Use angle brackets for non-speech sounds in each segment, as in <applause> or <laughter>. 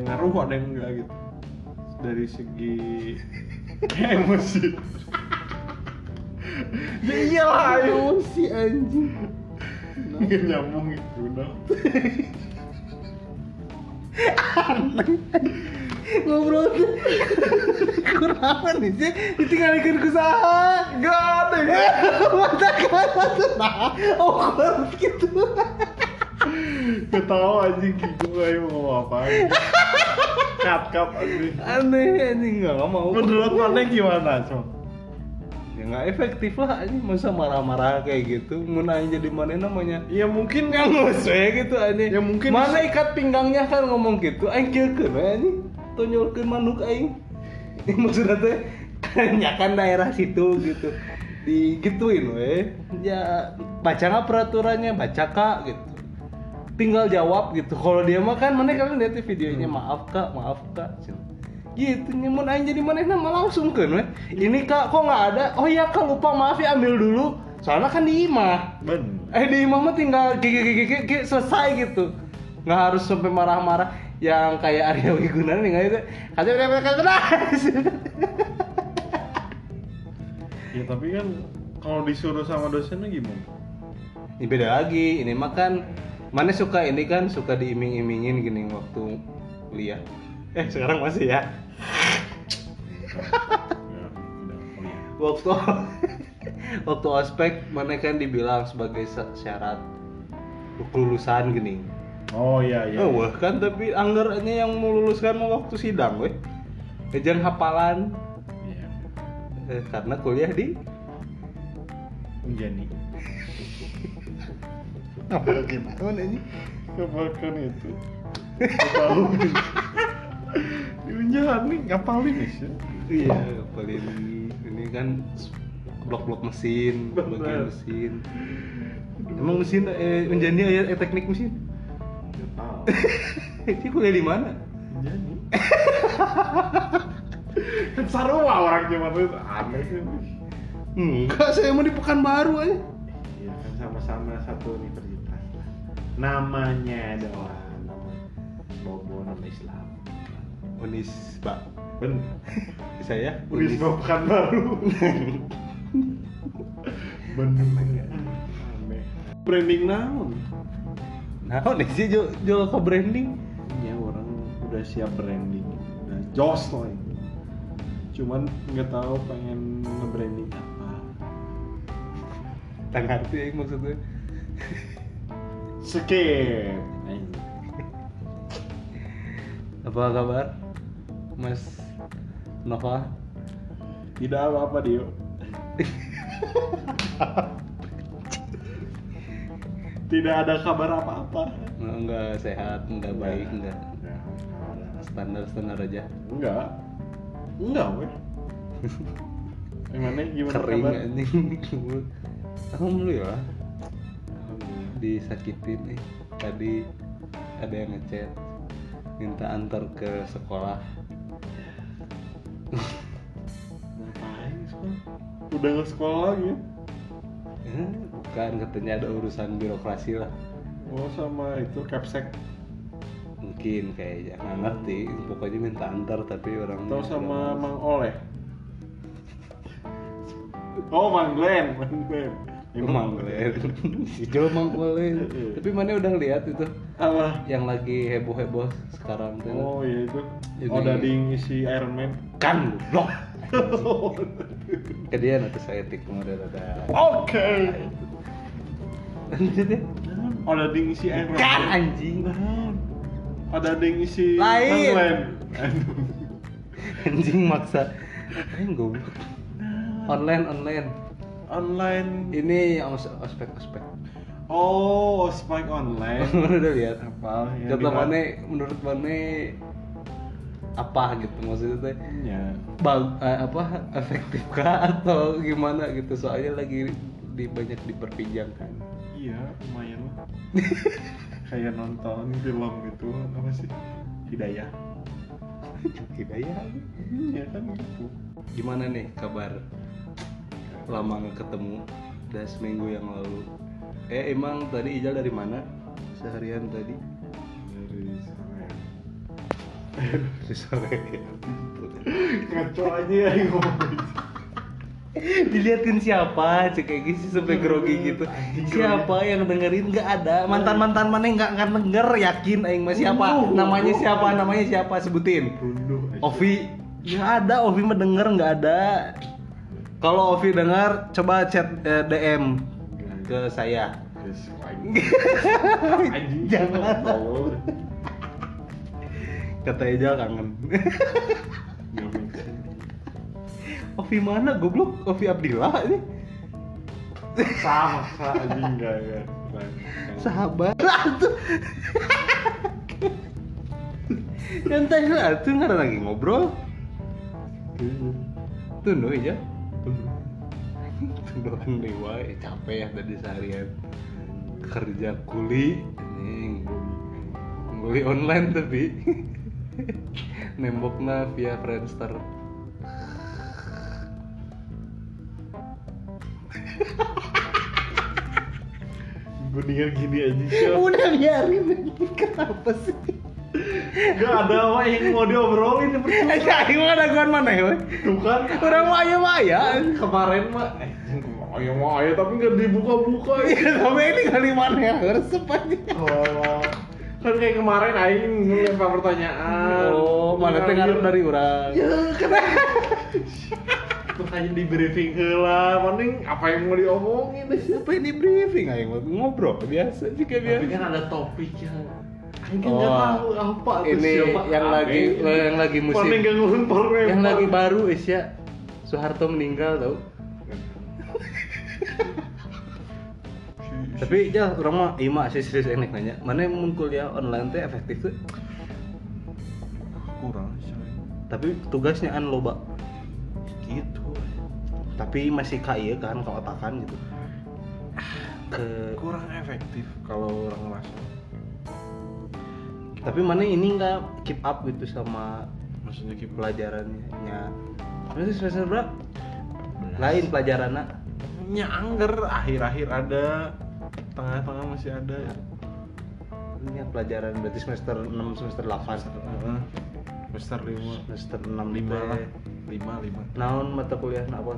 yang ngaruh ada yang enggak gitu dari segi <laughs> emosi ya iyalah Emosi anjing. nggak nyambung gitu dong Ngobrol tuh. Kurang nih sih. Ditinggalkan ku saha. Gak ada ya Mata tuh. Nah, awkward gitu. Gak tau anjing Kiko kayak mau ngomong apa Cut cut anjing. Aneh anjing nggak mau. Menurut mana gimana so? ya nggak efektif lah anjing. Masa marah-marah kayak gitu mau nanya jadi mana namanya. Ya mungkin yang nguswe gitu anjing. Ya mungkin- mana ikat pinggangnya kan ngomong gitu aing kieukeun we anjing. Tonjolkeun manuk aing. Ini <laughs> maksudnya teh kanyakan daerah situ gitu. Digituin we. Ya baca nggak peraturannya? Baca kak gitu tinggal jawab gitu. Kalau dia mah kan mana kalian lihat di videonya? Maaf kak maaf kak. Gitu nyamun aing jadi mana? Nama langsung kan we ini kak kok nggak ada? Oh iya kak lupa maaf ya ambil dulu. Soalnya kan di imah. Ben eh di imah mah tinggal gigi gigi gigi selesai gitu. Nggak harus sampai marah-marah. Yang kayak Arya Wiguna nih nggak itu. Udah kata udah Ya tapi kan kalau disuruh sama dosennya gimana? ini beda lagi. Ini mah kan mana suka ini kan suka diiming-imingin gini waktu kuliah. Eh sekarang masih ya? <laughs> Waktu <laughs> waktu ospek mana kan dibilang sebagai syarat kelulusan gini. Oh iya iya oh wah kan tapi anggarannya yang meluluskan mau waktu sidang weh. Ejan hafalan. Iya. Eh, karena kuliah di Unjani apa gimana ini? Kebakan itu. Tahu Di Unjani ngapalin sih iya paling ini kan blok-blok mesin bagian mesin. Emang mesin eh menjadi ya eh, teknik mesin? Itu <laughs> kuliah di mana? Unjani <laughs> Kan sarua orang zaman itu aneh sih. Enggak saya mau di Pekanbaru aja. Iya kan sama-sama satu universitas. Namanya doang nama Bobo nama Islam. Unis Pak Ben. saya Unis bukan baru. Bener. Aneh. Branding naon? nah ini sih jual, jual ke branding Ya orang udah siap branding, udah jos loh. ini. Cuman nggak tahu pengen nge-branding apa. tak ngerti ya maksudnya Skip. apa kabar Mas Nova Tidak apa-apa Dio. Tidak ada kabar apa-apa. enggak sehat enggak baik enggak Ya, standar standar aja Enggak. Enggak, weh. <laughs> Gimana gimana kering kabar? anjing alhamdulillah Alhamdulillah. Disakitin nih tadi ada yang ngechat minta antar ke sekolah? Udah nggak sekolah lagi ya? Eh, bukan katanya ada urusan birokrasi lah Oh sama itu capsek mungkin kayaknya nggak ngerti pokoknya minta antar tapi orang atau sama Mang Oleh? Oh Mang Glenn, Mang Glenn. Mang Glen si Jo Mang Glen Iya. tapi mana udah lihat itu Apa? yang lagi heboh heboh sekarang tuh Oh iya itu. Ini- Oh ding isi Iron Man. kan blok <laughs> kedian atau saya tik kemudian ada Oke. lanjut ya Oh ding isi Iron Man. kan anjing Ada ding isi Lain. <laughs> Anjing maksa anjing goblok online online Online. ini yang os- ospek ospek Oh, spike online. <laughs> udah lihat Apa? di- mana menurut mana apa gitu maksudnya teh Ya. bag, eh, apa efektif kah <laughs> atau gimana gitu soalnya lagi di banyak diperbincangkan Iya, lumayan lah. <laughs> Kayak nonton film gitu, apa sih? Hidayah. hidayah Iya kan gitu. gimana nih kabar lama nggak ketemu udah seminggu yang lalu. Eh emang tadi Ijal dari mana? Seharian tadi. Dari ya. <laughs> sore ngaco aja ya diliatin siapa cek kayak gitu sampai grogi gitu. Siapa yang dengerin? Nggak ada. Mantan mantan mana yang nggak akan denger? Yakin aing mah siapa? Namanya siapa? Namanya siapa? Sebutin. Ovi. Nggak ada. Ovi mah denger nggak ada kalau Ovi dengar coba chat eh, DM ke saya. <laughs> Jangan. Kata Ejal kangen. Sense. Ovi mana goblok? Ovi Abdillah ini. Sama sama anjing ya. Sahabat. Tuh Nyantai lah tuh nggak ada lagi ngobrol. Tuh no aja tuh. Kan dewa eh, capek ya tadi seharian. Kerja kuli anjing. Kuli online tapi. <laughs> Nemboknya via Friendster. Mendingan gini aja sih. udah biarin kenapa sih Gak ada apa yang mau diobrolin Eh, kayak gimana gua mana ya? Tuh kan Orang mau aja maya. kemarin mah eh ayo mah ayo tapi nggak dibuka-buka ya. Iya, sampai ini kali mana ya? Resep aja. Oh, kan kayak kemarin aing ngelempar pertanyaan. Oh, mana teh ngaruh dari orang. Ya kan. Makanya di briefing heula, mending apa yang mau diomongin deh. Apa ini briefing ayo ngobrol biasa juga biasa. Tapi kan ada topik yang Oh, tahu apa tuh ini siapa. yang lagi yang lagi musim ngumpul yang lagi baru Isya. Soeharto meninggal tau. Tapi jal orang mah ima sih serius enek nanya mana yang mun kuliah online teh efektif tuh? Kurang sih. tapi tugasnya an loba Gitu. tapi masih kaya kan kalau otakan gitu. Ke Kurang efektif kalau orang ngerasa. Tapi mana ini nggak keep up gitu sama Maksudnya keep pelajarannya. Nanti semester berapa? Lain pelajarannya nya angger akhir-akhir ada tengah-tengah masih ada. Ini yang pelajaran berarti semester 6, semester 8 Heeh. semester lima. Semester 6 lima teh. lah. Lima lima. Naon mata kuliah apa?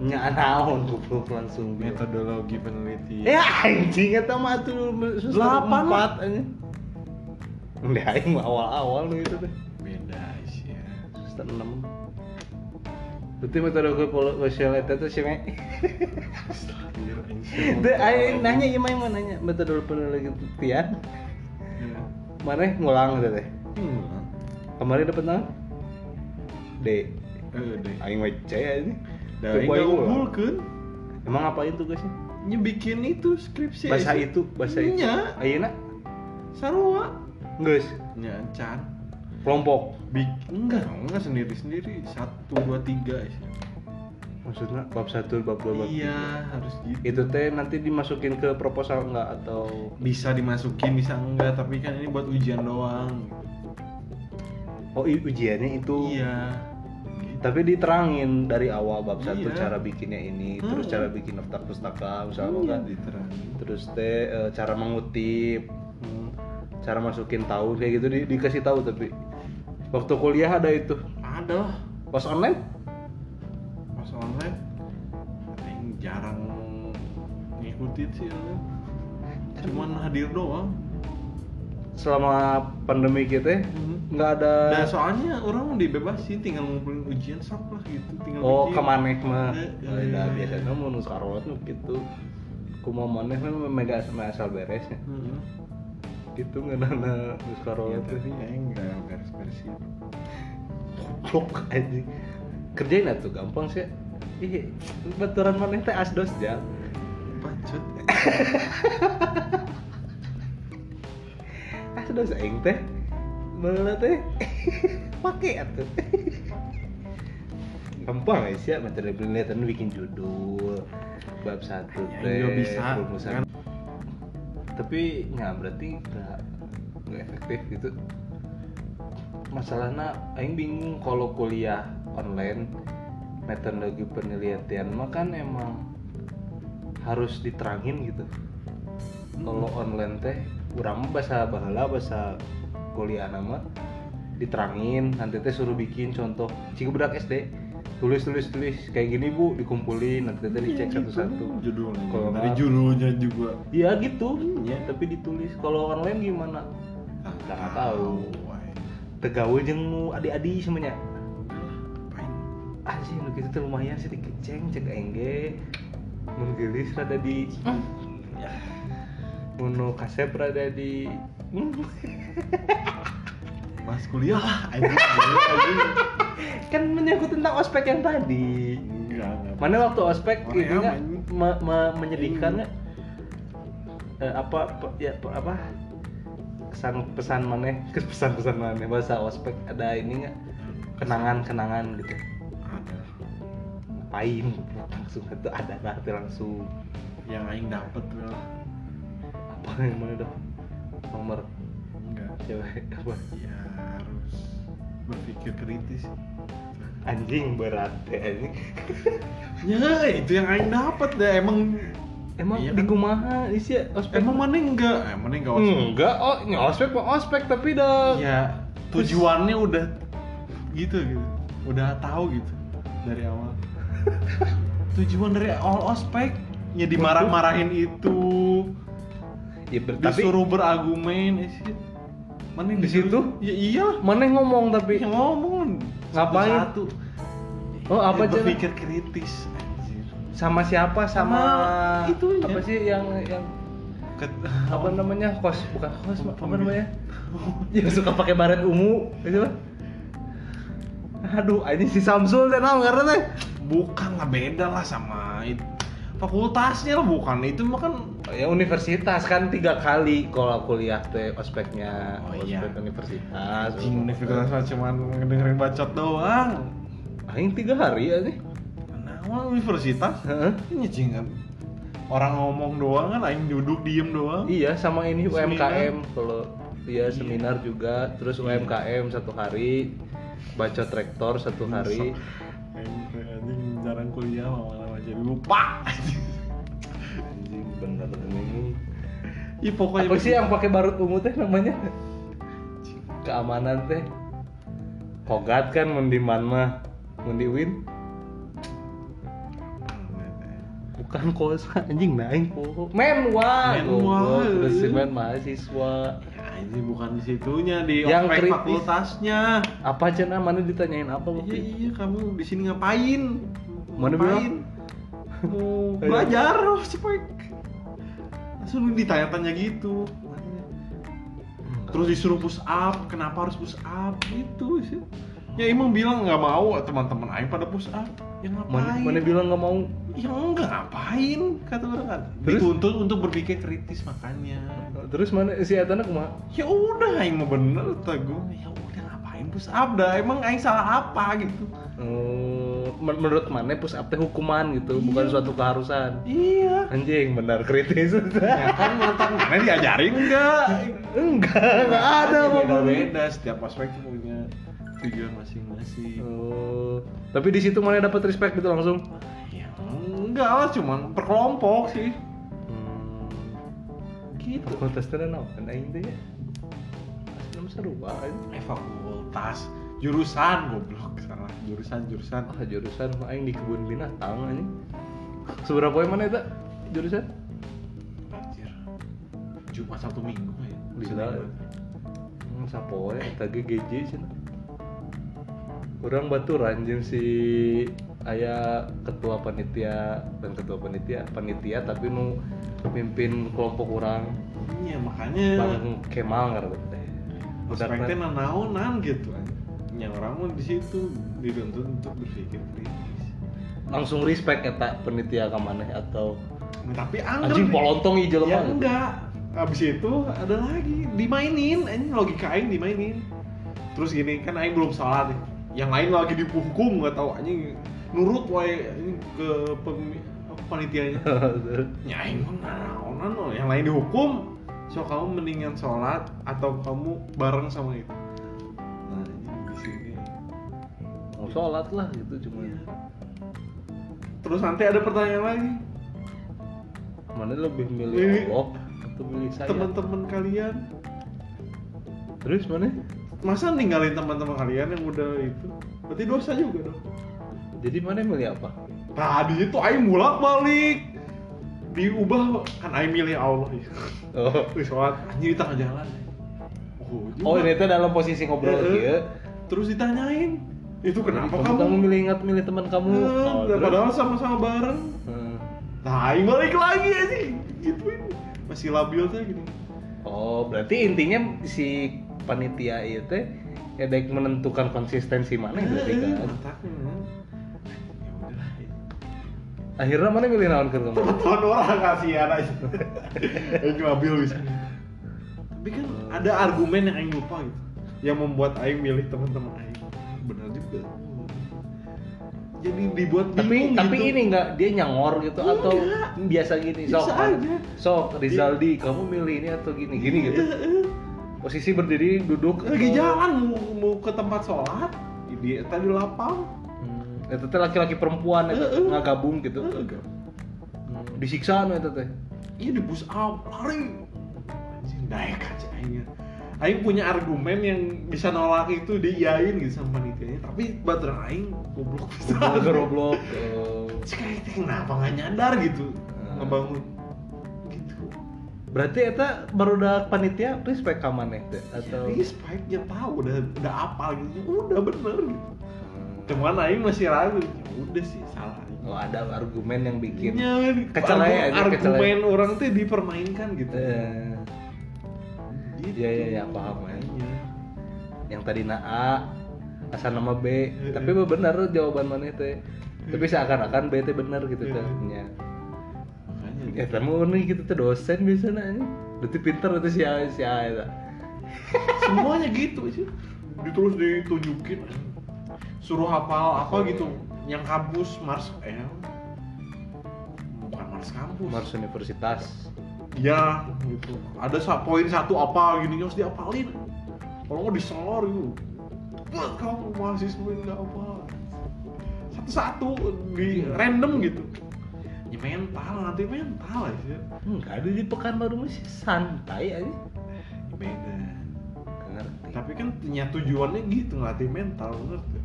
Ya Nya naon goblok langsung metodologi penelitian Ya anjing eta mah tuh semester Delapan lah. 4 anjing. Udah aing awal-awal nu itu teh. beda sih ya Semester 6. Berarti metode sosial eta tuh sih me. Anjir, anjing. Teu aing nanya ieu mah yang mana nanya metode penelitian. Ya. Mana ngulang gitu teh. Hmm. Kemarin dapat naon? D. Eh, deh. Aing mah C aja. Unggulkeun. Emang ngapain tugasnya? Nya bikin itu skripsi. Bahasa itu, bahasa itu. Nya. Ayeuna Sarua. geus Nya can. kelompok. Bik enggak, enggak sendiri-sendiri. Satu, dua, tiga sih. Maksudnya bab 1, bab 2, bab Iya, harus gitu. Itu teh nanti dimasukin ke proposal enggak atau Bisa dimasukin, bisa enggak, tapi kan ini buat ujian doang. oh ujiannya itu. Iya. Tapi diterangin dari awal bab 1 Iya. cara bikinnya ini, terus Hmm. cara bikin daftar pustaka misalnya Iya, kan. diterangin. Terus teh eh, cara mengutip, hmm, cara masukin tahun kayak gitu di- dikasih tahu tapi waktu kuliah ada itu. Ada. Pas online Pas online, paling jarang ngikutin sih online. <laughs> Cuman hadir doang. Selama pandemi kita nggak ada Nah soalnya orang dibebasin tinggal ngumpulin ujian sok lah gitu tinggal oh bikin. kemaneh mah Eh, oh, nah, eh. biasanya mau nus karot nu gitu kumaha maneh mah mega sama asal beresnya Hmm. gitu nggak ada nus Ya tapi ya enggak beres-beresin. goblok aja kerjain atuh gampang sih ih baturan maneh teh asdos ya Bacot. <laughs> asdos aing teh. Mana teh? <laughs> Pakai atuh. Gampang ya sih materi penelitian bikin judul. Bab satu teh juga bisa, rumusan. kan? tapi nggak berarti nggak nggak efektif gitu. Masalahnya aing bingung kalau kuliah online metodologi penelitian mah kan emang harus diterangin gitu. Kalau online teh kurang bahasa bahala bahasa kuliah nama diterangin nanti teh suruh bikin contoh cik budak SD tulis tulis tulis kayak gini bu dikumpulin nanti teh dicek satu-satu judulnya Kalau dari nggak- judulnya juga Iya gitu, ya, tapi ditulis. Kalau orang lain gimana? ah nggak tahu. Tegawe jeung nu adi-adi semuanya. Anjing nu kitu teh lumayan sedikit ceng cek engge. Mun geulis rada di nu kasep rada di mas kuliah lah kan menyangkut tentang ospek yang tadi. enggak enggak Mana waktu ospek me- me- menyedihkan nggak? Eh, apa pe- ya pe- apa? Kesan pesan mana <laughs> pesan pesan mana bahasa ospek. Ada ini nggak? Kenangan kenangan gitu. Ngapain? Langsung itu <laughs> ada nanti langsung. Yang aing dapet bro apa yang mana dong nomor? Enggak. Cewek apa ya harus berpikir kritis. Anjing berat teh anjing. <laughs> Ya itu yang aing dapet deh emang. Emang Iya di kan? kumaha isi? Ospek? Emang mana enggak? Eh, mana enggak ospek? Enggak oh ini ospek mah ospek tapi dah. Ya tujuannya udah gitu gitu. Udah tahu gitu dari awal. <laughs> Tujuan dari awal ospek ya dimarah-marahin itu ya ber- tapi disuruh berargumen eh, shit. mana Di situ? ya iya mana yang ngomong tapi yang ngomong. Ngapain? satu oh apa aja? berpikir kritis anjir. Sama siapa? Sama, Sama itunya. apa sih yang yang Ket- apa namanya? Kos bukan kos apa namanya? Yang suka pakai baret ungu. Itu apa? Aduh ini si Samsul teh naon karena teh. Bukan lah beda lah sama itu fakultasnya lah bukan. Itu mah kan ya universitas kan tiga kali kalau kuliah teh ospeknya. Oh, iya. ospek universitas. Anjing universitas mah cuman ngedengerin bacot doang. Aing tiga hari ya nih nah universitas? Heeh. ini kan orang ngomong doang kan aing duduk diem doang. Iya sama ini. UMKM kalau iya Iya. seminar juga. Terus Iya. UMKM satu hari baca traktor satu hari. Anjing jarang kuliah lama-lama jadi lupa. Anjing bener ini Ih pokoknya apa sih yang pakai barut ungu teh namanya? Keamanan teh. Kogat kan mendiman mah. Mendiwin bukan kos anjing naik. Po menwa. Menwa. resimen mahasiswa. Ya, anjing bukan di situnya di Yang ospek fakultasnya. Apa aja namanya ditanyain apa iya waktu iya kamu di sini ngapain? Mana ngapain mau Ayo. belajar ospek langsung ditanya-tanya gitu. Terus disuruh push up kenapa harus push up? Gitu sih. Ya emang bilang nggak mau teman-teman aing pada push up. Ya mana, ngapain? mana bilang nggak mau? Ya enggak ngapain? Kata orang. Kan Terus? dituntut untuk berpikir kritis makanya. Terus mana si Etana kumaha ya udah aing mau bener tagu ya udah ngapain push up dah? Emang aing salah apa gitu. Men- menurut mana push up teh hukuman gitu bukan Iya. suatu keharusan. Iya. Anjing benar kritis. Ya kan mantan mana diajarin enggak. Enggak enggak ada beda apa beda setiap aspek punya tujuan masing-masing. Oh, tapi di situ mana dapat respect gitu langsung? Ya enggak lah cuman per kelompok sih. Hmm. gitu. Fakultas teh naon kan aing teh seru banget. Eh fakultas jurusan goblok jurusan jurusan. Ah jurusan. Mah aing di kebun binatang anjing. Seberapa poin mana eta jurusan? Anjir. Jumat Sabtu Minggu ya. Bisa. Hmm, sapoe eta ge GJ cenah. Urang baturan jeung si aya ketua panitia dan ketua panitia panitia tapi nu pimpin kelompok orang iya makanya. Bang Kemal ngarep teh. aspeknya nanaonan gitu yang orang mau di situ dituntut untuk berpikir kritis. Langsung respect eta panitia ka maneh atau tapi anggar anjing polontong jelema ya enggak. Abis itu ada lagi dimainin. Anjing logika aing dimainin. Terus gini kan aing belum sholat nih. Yang lain lagi dihukum nggak tahu. Anjing nurut wae ke pemi- apa, panitianya. <laughs> Ya aing mah naonan yang lain dihukum. So kamu mendingan sholat atau kamu bareng sama itu sholat lah gitu cuma Iya. terus nanti ada pertanyaan lagi? Mana lebih milih Milih- Allah atau milih saya? teman-teman kalian. Terus mana? Masa ninggalin teman-teman kalian yang udah itu? Berarti dosa juga dong. Jadi mana milih apa? Tadi itu Aing bolak balik diubah kan Aing milih Allah. Ya. oh <laughs> sholat. Anjir di tengah jalan. Oh, oh ini tuh dalam posisi ngobrol eh. ya terus ditanyain itu kenapa kamu, kamu, milih ingat milih teman kamu? Eh, Oh, padahal sama-sama bareng. Hmm. nah balik lagi aja gituin masih labil tuh gini. Oh berarti intinya si panitia itu ya daik menentukan konsistensi mana berarti Eh, kan. Mataknya. ya. Udahlah akhirnya mana milih naon ke kamu? Teman orang kasihan aja Aing labil bisa tapi kan ada argumen yang Aing lupa gitu. Yang membuat Aing milih teman-teman Aing. Benar juga jadi dibuat tapi bingung tapi gitu. ini enggak dia nyangor gitu Enggak. atau biasa gini sok aja. sok Rizaldi kamu milih ini atau gini gini gitu Eh, eh. posisi berdiri duduk lagi atau- jalan mau, mau ke tempat sholat dia tadi lapang hmm. itu teh laki-laki perempuan itu nggak gabung gitu. Hmm. disiksa nu itu teh iya di push up lari naik aja aingnya Aing punya argumen yang bisa nolak itu diiyain gitu sama panitianya tapi baterai Aing goblok. Bisa Goblok. <laughs> Teh kenapa nggak nyadar gitu? Hmm. ngebangun. Gitu. Berarti eta baru udah panitia respect ka maneh teh? Atau jadi spike-nya tahu udah udah apa gitu. Udah bener gitu. Cuman Aing masih ragu. Ya udah sih salah Oh, ada argumen yang bikin Ya, Kecelai aja, argumen kecelai. orang tuh dipermainkan gitu. eh Gitu. Iya, iya, iya, paham, ya. Iya. yang tadi na A asal nama B, Eh, tapi eh. bener jawaban maneh teh. Tapi seakan-akan B teh bener gitu teh. Ya. Ya, kamu nih gitu tuh dosen bisa nanya. Berarti pinter itu si A si A itu. <laughs> semuanya gitu sih. Ditulis ditunjukin suruh hafal apa gitu yang kampus Mars eh bukan Mars kampus Mars Universitas. Ya gitu ada poin satu apa gini harus diapalin kalau mau diselor gitu. Buat kamu mahasiswa nggak apa. Satu-satu di random gitu. Ya mental nanti mental aja. Enggak ada di Pekanbaru masih santai aja. Ya, beda. Nggak ngerti. tapi kan punya tujuannya gitu ngelatih mental ngerti?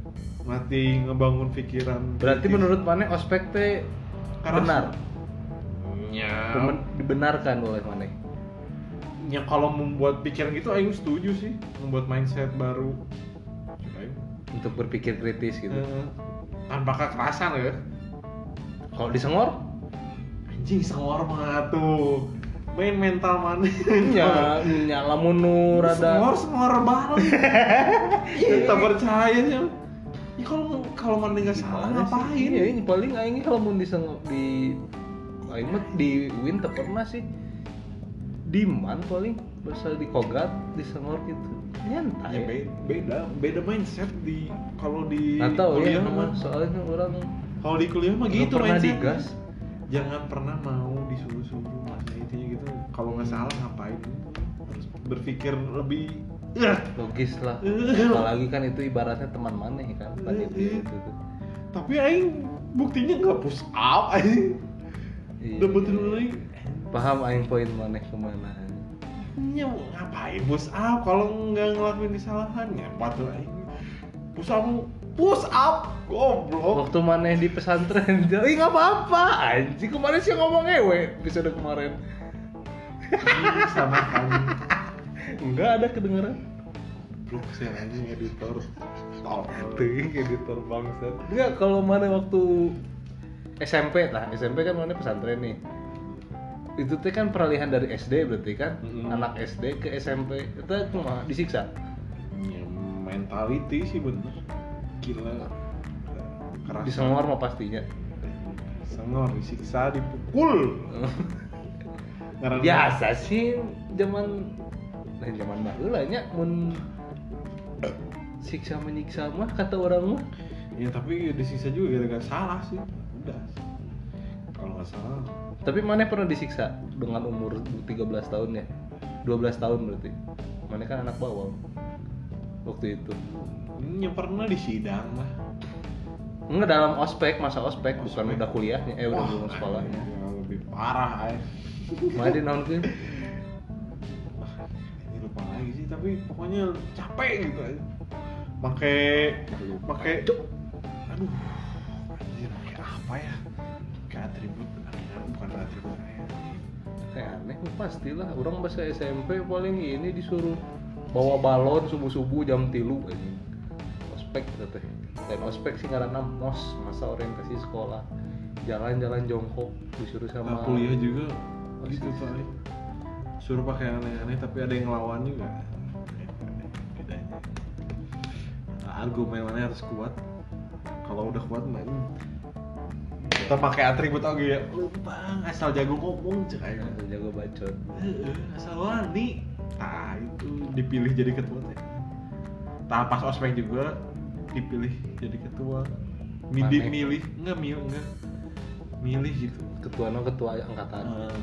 Ngelatih ngebangun pikiran Berarti kritis. menurut maneh ospek teh benar, ya, Pemen- dibenarkan oleh maneh. ya kalau membuat pikiran gitu Aing setuju sih. Membuat mindset baru. Untuk berpikir kritis gitu. Eh, tanpa kekerasan ya. Kalau disengor, anjing sengor mah tuh. Main mental mana? Ya nyala nu rada sengor sengor balik <laughs> kita percaya sih ya kalau kalau mana nggak salah ngapain? Iya, ini paling aing kalau mau disengor di aing mah di Win pernah sih. Di man paling besar di kogat disengor gitu. ya, Nyantai. be- beda beda mindset di kalau di Nggak tahu ya, kuliah mah soalnya orang kalau di kuliah mah gitu pernah mindsetnya. digas. jangan pernah mau disuruh-suruh masa intinya gitu kalau nggak salah ngapain harus berpikir lebih. Logis lah. Apalagi kan itu ibaratnya teman maneh kan tadi Eh, eh. gitu. tapi aing buktinya nggak push up aing Iya. Udah betul aing Paham aing poin maneh ke mana. Ya, ngapain push up kalau nggak ngelakuin kesalahan ya tuh aing. Push up push up goblok. Waktu maneh di pesantren, <laughs> ih nggak apa-apa. Anjing kemarin sih ngomong ewe episode kemarin. Ih, sama kali Enggak ada kedengeran. blok sih anjing editor. Tol Ting editor bangsat. Enggak kalau mana waktu SMP lah, SMP kan mana pesantren nih. Itu teh kan peralihan dari SD berarti kan, Mm-mm. anak SD ke SMP. Itu cuma disiksa. ya, mentality sih bener gila keras Disengor mah pastinya. sengor disiksa dipukul Karena- Biasa sih zaman lain zaman baru lah nya mun siksa menyiksa mah kata orang mah ya tapi disiksa juga gara-gara salah sih udah. Kalau nggak salah. Tapi mana pernah disiksa dengan umur 13 tahun ya? 12 tahun berarti. Mana kan anak bawang waktu itu. Ya pernah di sidang lah. Enggak dalam ospek masa ospek bukan Ospek. udah kuliahnya eh udah lulus sekolahnya. ya, lebih parah ay mana di naon ke ini lupa lagi sih tapi pokoknya capek gitu aja pakai pakai aduh apa ya? Pakai atribut bukan atribut ya. kayak aneh pastilah. Orang pas SMP paling ini disuruh bawa balon subuh subuh jam tilu aja ospek gitu teh dan ospek sih karena mos masa orientasi sekolah. Jalan-jalan jongkok disuruh sama Nah, kuliah juga Oh, gitu sih. pak. Suruh pakai aneh-aneh tapi ada yang ngelawan juga. Bedanya. Argumen mana harus kuat. Kalau udah kuat main kita pakai atribut oke ya? "Lu, bang asal jago ngomong cek aja Nah, jago bacot. Heeh, asal wani. Nah itu dipilih jadi ketua teh nah pas ospek juga dipilih jadi ketua. Milih milih. Enggak milih enggak. Milih gitu. Ketua no ketua angkatan.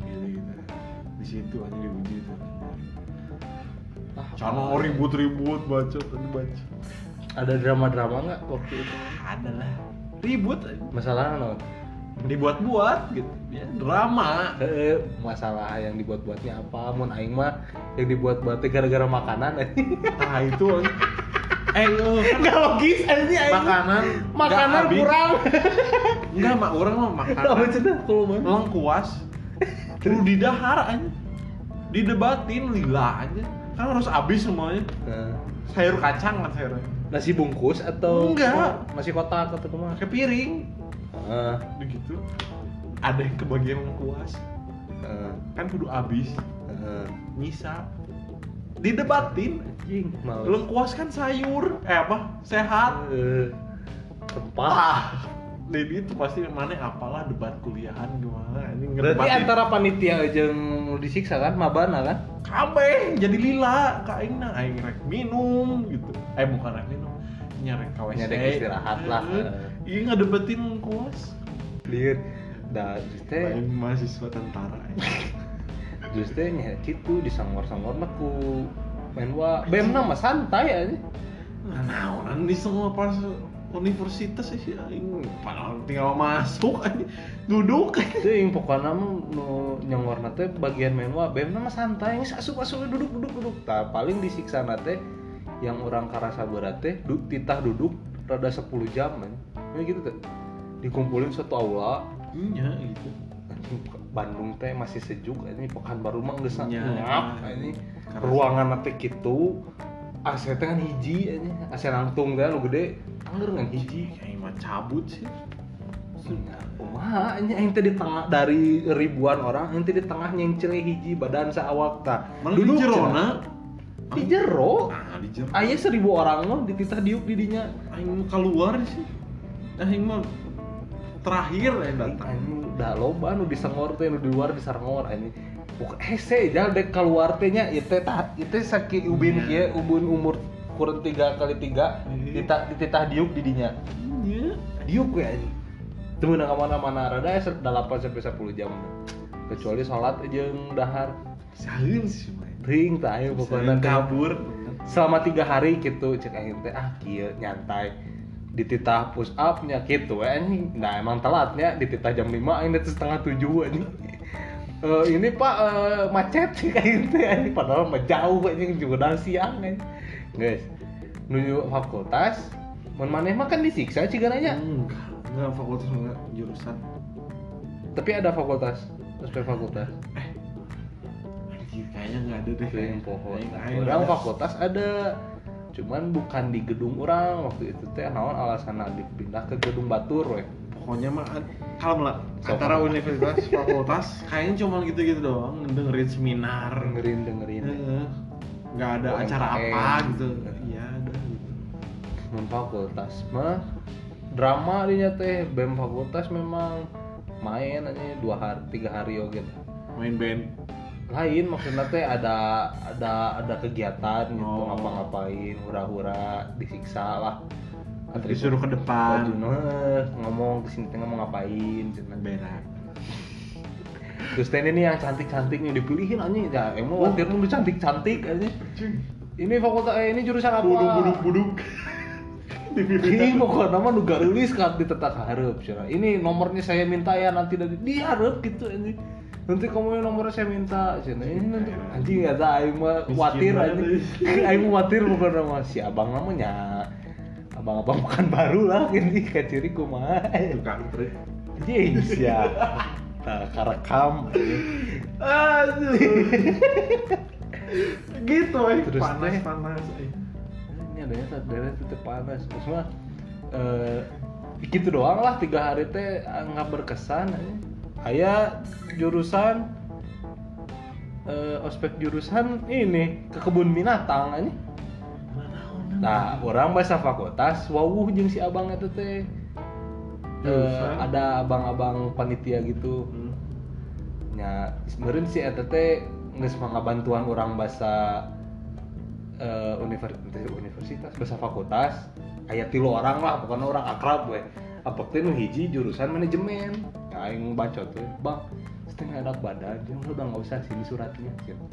Gitu. Di situ aja diuji itu. Ah, Cano ribut-ribut bacot bacot. Ada drama-drama nggak waktu itu? Ada lah ribut. Masalah no dibuat-buat gitu. Ya drama. Masalah yang dibuat-buatnya apa? Mun aing mah yang dibuat-buatnya gara-gara makanan. Nah itu. Eh oh, kan nggak logis ini aing makanan. Makanan kurang. Enggak mak orang mah makanan kalau mah lengkuas. Perlu didahar aja didebatin lila aja kan harus habis semuanya. Sayur kacang kan sayurnya nasi bungkus atau Enggak. masih kotak atau ke mana pakai piring. Ah, begitu. Ada yang kebagian lengkuas ah, kan kudu habis. Ah. nyisa. Didebatin anjing. Males. Lengkuas kan sayur. Eh apa? Sehat. Eh, rempah. Ah. Jadi itu pasti mana apalah debat kuliahan gimana. Ini berarti ngedebatin antara panitia jeung disiksa kan? Mabana kan? Kabeh jadi lila. Ka aing rek minum gitu. Eh bukan rek nyarek ka WC istirahat lah. Iya ngadebatin lengkuas lihat. Dah lain mahasiswa tentara <laughs> Terus teh nya gitu disangor-sangor ku main wa bem nama santai aja. nah naonan di semua pas universitas sih aing padahal tinggal masuk aja duduk. Itu yang pokoknya mah nu nyangor teh bagian main wa bem nama santai. Geus asup-asup duduk duduk duduk. Tah paling disiksa teh yang orang karasa teh du, titah duduk rada 10 jam man. Ya gitu tuh. Dikumpulin satu aula. Iya gitu. Bandung teh masih sejuk ini pekan baru mah geus Iya. ngap ini. Karena- ruangan teh kitu AC teh kan hiji ini. AC langtung teh lu gede angger ngan hiji. Kayak mah cabut sih. Kumaha ini yang di tengah dari ribuan orang yang di tengah nyengcel hiji badan saawak ta malah di jerona di jero? Ah di jero. Aya seribu orang mah dititah diuk di dinya aing mau keluar sih. Aing mah terakhir yang datang. Anjing udah loba nu disengor teh nu di luar disarengor ini Bukan hese jal dek keluar teh nya. Ieu teh tah ieu teh sakit ubin kieu ubun umur kurang tiga kali tiga Iya. dititah dititah diuk di dinya iya. Diuk ya ini teu meunang mana-mana rada aya 8 sampai 10 jam. Kecuali salat jeung dahar. Sahin sih tah ayo pokoknya. kabur. Selama tiga hari gitu cek aing teh ah kieu nyantai. Dititah push up nya gitu we anjing nah emang telatnya dititah jam 5 aing teh setengah tujuh anjing Eh, ini pak eh, macet sih kayak gitu anjing padahal mah jauh anjing juga udah siang anjing guys menuju fakultas mun maneh mah kan disiksa cigananya enggak enggak fakultas enggak jurusan. Tapi ada fakultas aspek fakultas anjir kayaknya enggak ada deh. Yang pohon. Orang fakultas ada. Cuman bukan di gedung orang. Waktu itu teh naon alasan dipindah ke gedung batur weh. Pokoknya mah kalau lah. So, antara apa? universitas fakultas kayaknya cuma gitu-gitu doang. Dengerin seminar. Dengerin dengerin. Heeh. nggak ada UMKM. acara apa gitu. Iya ada gitu. Non fakultas mah drama dinya teh. Bem fakultas memang main aja dua hari tiga hari oke main band lain maksudnya teh ada ada ada kegiatan gitu Oh. ngapa-ngapain hura-hura disiksa lah disuruh ke depan ngomong ke sini teh ngomong ngapain cenah. berak Terus teh ini yang cantik-cantik nih dipilihin anjing ya emang watir nu cantik-cantik anjing. Ini fakultas eh, ini jurusan apa? buduk buduk buduk Ini pokoknya nama nu garulis kan di tetak hareup cenah. Ini nomornya saya minta ya nanti dari dihareup gitu anjing. Nanti kamu yang nomornya saya minta cina ini nanti anjing nggak tahu aing mah banget, anjing <laughs> aing mah khawatir bukan sama si abang namanya. Abang-abang bukan baru lah <laughs> ini kaciri kumaha tukang trik anjing siap nah karekam aduh. Gitu eh. Terus panas teh. panas eh. ini adanya daerah tetep panas. Terus mah eh, gitu doang lah tiga hari teh ah, nggak berkesan aja. Aya jurusan eh, ospek jurusan ini ke kebun binatang aja nah orang bahasa fakultas wawuh jeung si abang itu teh. Eh, ada abang-abang panitia gitu. Hmm. nya sebenarnya si eta teh geus bantuan orang bahasa eh, universitas universitas bahasa fakultas. Aya tilu orang lah bukan orang akrab we. Apa hiji jurusan manajemen. ya aing baca tuh bang setengah enak badan jeung udah nggak usah sini suratnya. Gitu.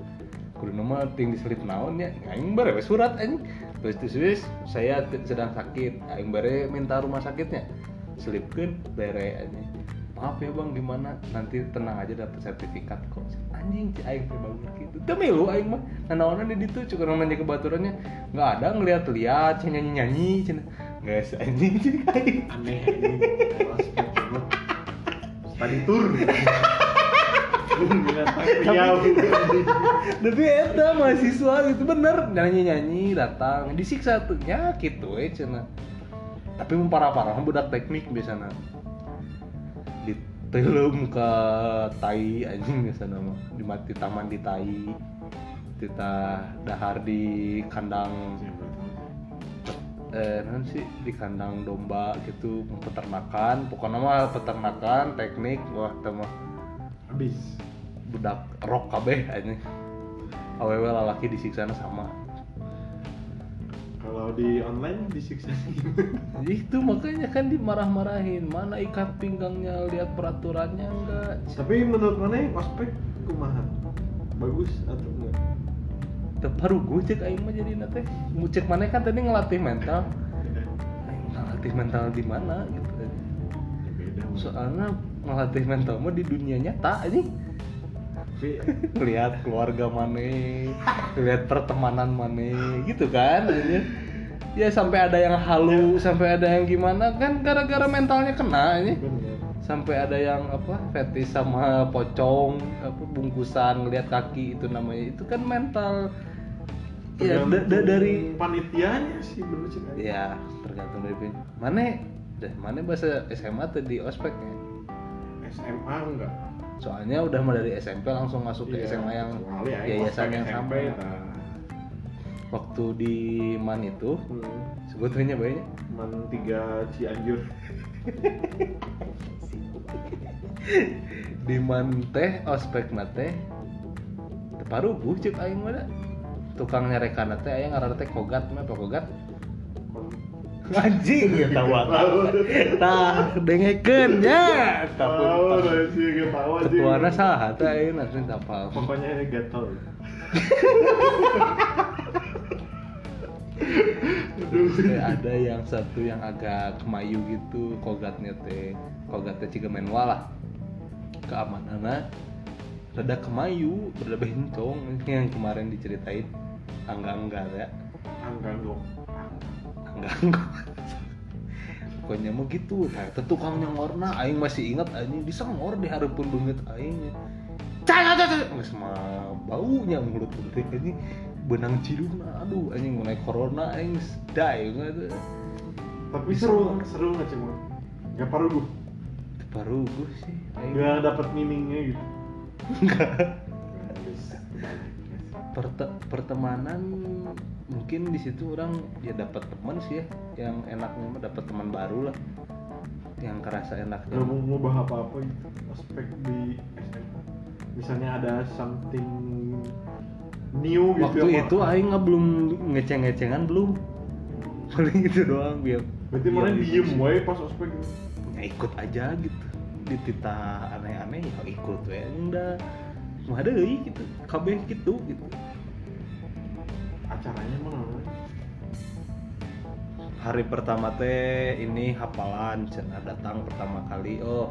Kudu nama ting diselip naon ya? Aing bare surat anjing terus terus saya sedang sakit. Aing bare minta rumah sakitnya. Selipkeun bere anjing maaf ya bang gimana? Nanti tenang aja dapat sertifikat kok. Anjing si aing teh banget gitu. Demi lu aing mah. Nanaonan di ditu cukup nanya kebaturannya. Nggak ada ngeliat-liat nyanyi nyanyi cina nggak anjing aing. Aneh banget tadi tur. Riau tapi eta mahasiswa gitu bener nyanyi nyanyi datang. Disiksa tuh. Ya gitu eh cina. Tapi mun parah-parah budak teknik biasanya ditelum ke tai anjing biasanya mah. Di mati taman di tai kita dahar di kandang eh non sih di kandang domba gitu peternakan. Pokoknya mah peternakan teknik wah teh mah habis. budak rock kabeh anjing awewe lalaki disiksa sama. Kalau di online disiksa <laughs> itu makanya kan dimarah-marahin. Mana ikat pinggangnya lihat peraturannya enggak? Tapi menurut mana ospek kumaha? Bagus atau enggak baru gue cek aing mah jadi nate. Cek mana kan tadi ngelatih mental. Aing ngelatih mental di mana gitu Mas. soalnya ngelatih mental mah di dunia nyata ini tapi <laughs> lihat keluarga mana lihat pertemanan mana gitu kan aja ya sampai ada yang halu sampai ada yang gimana kan gara-gara mentalnya kena ini sampai ada yang apa fetish sama pocong apa bungkusan ngelihat kaki itu namanya. Itu kan mental ya da- dari panitianya sih bener sih kan ya tergantung dari pin- mana deh mana bahasa SMA tuh di ospeknya SMA enggak. Soalnya udah mah dari SMP langsung masuk ke Iya, SMA yang ya, yayasan ospek yang SMP, sama. nah. waktu di man itu Hmm. sebetulnya banyak Man tiga Cianjur. <laughs> Di man teh ospek teh baru bucik aing mana tukang nyarekan teh aya ngaran teh kogat mah apa kogat? <laughs> Anjing ya tahu <laughs> tah dengekeun ya. Tahu aja. ketuana saha teh ayeuna nanti tapal. Pokoknya gatel. <laughs> Teh ada yang satu yang agak kemayu gitu kogatnya teh kogatnya ciga menwa lah. Keamanannya rada kemayu rada bencong yang kemarin diceritain angga angga ya Angga dong. angga angga pokoknya mau gitu nah itu tukang nyongorna aing masih ingat aing disengor di hareupeun banget aing cah cah cah nggak sama baunya mulut mulut ini benang ciduna aduh anjing mulai corona aing die nggak Tapi seru, seru nggak cuma? Gak paruh gue. gue sih Gak dapet meaningnya gitu. Perte- pertemanan mungkin di situ orang ya dapat teman sih ya yang enaknya mah dapat teman baru lah yang kerasa enaknya Gak mau ngubah apa-apa gitu. Aspek di SMA. Misalnya ada something new gitu. waktu apa. itu aing nggak belum ngeceng-ngecengan belum <laughs> paling itu doang biar Berarti mana di- diem wae pas ospek gitu. ya ikut aja gitu di tita aneh-aneh ya ikut ya enggak mah ada gitu kabeh gitu gitu Acaranya mana? hari pertama teh ini hafalan cenah datang pertama kali oh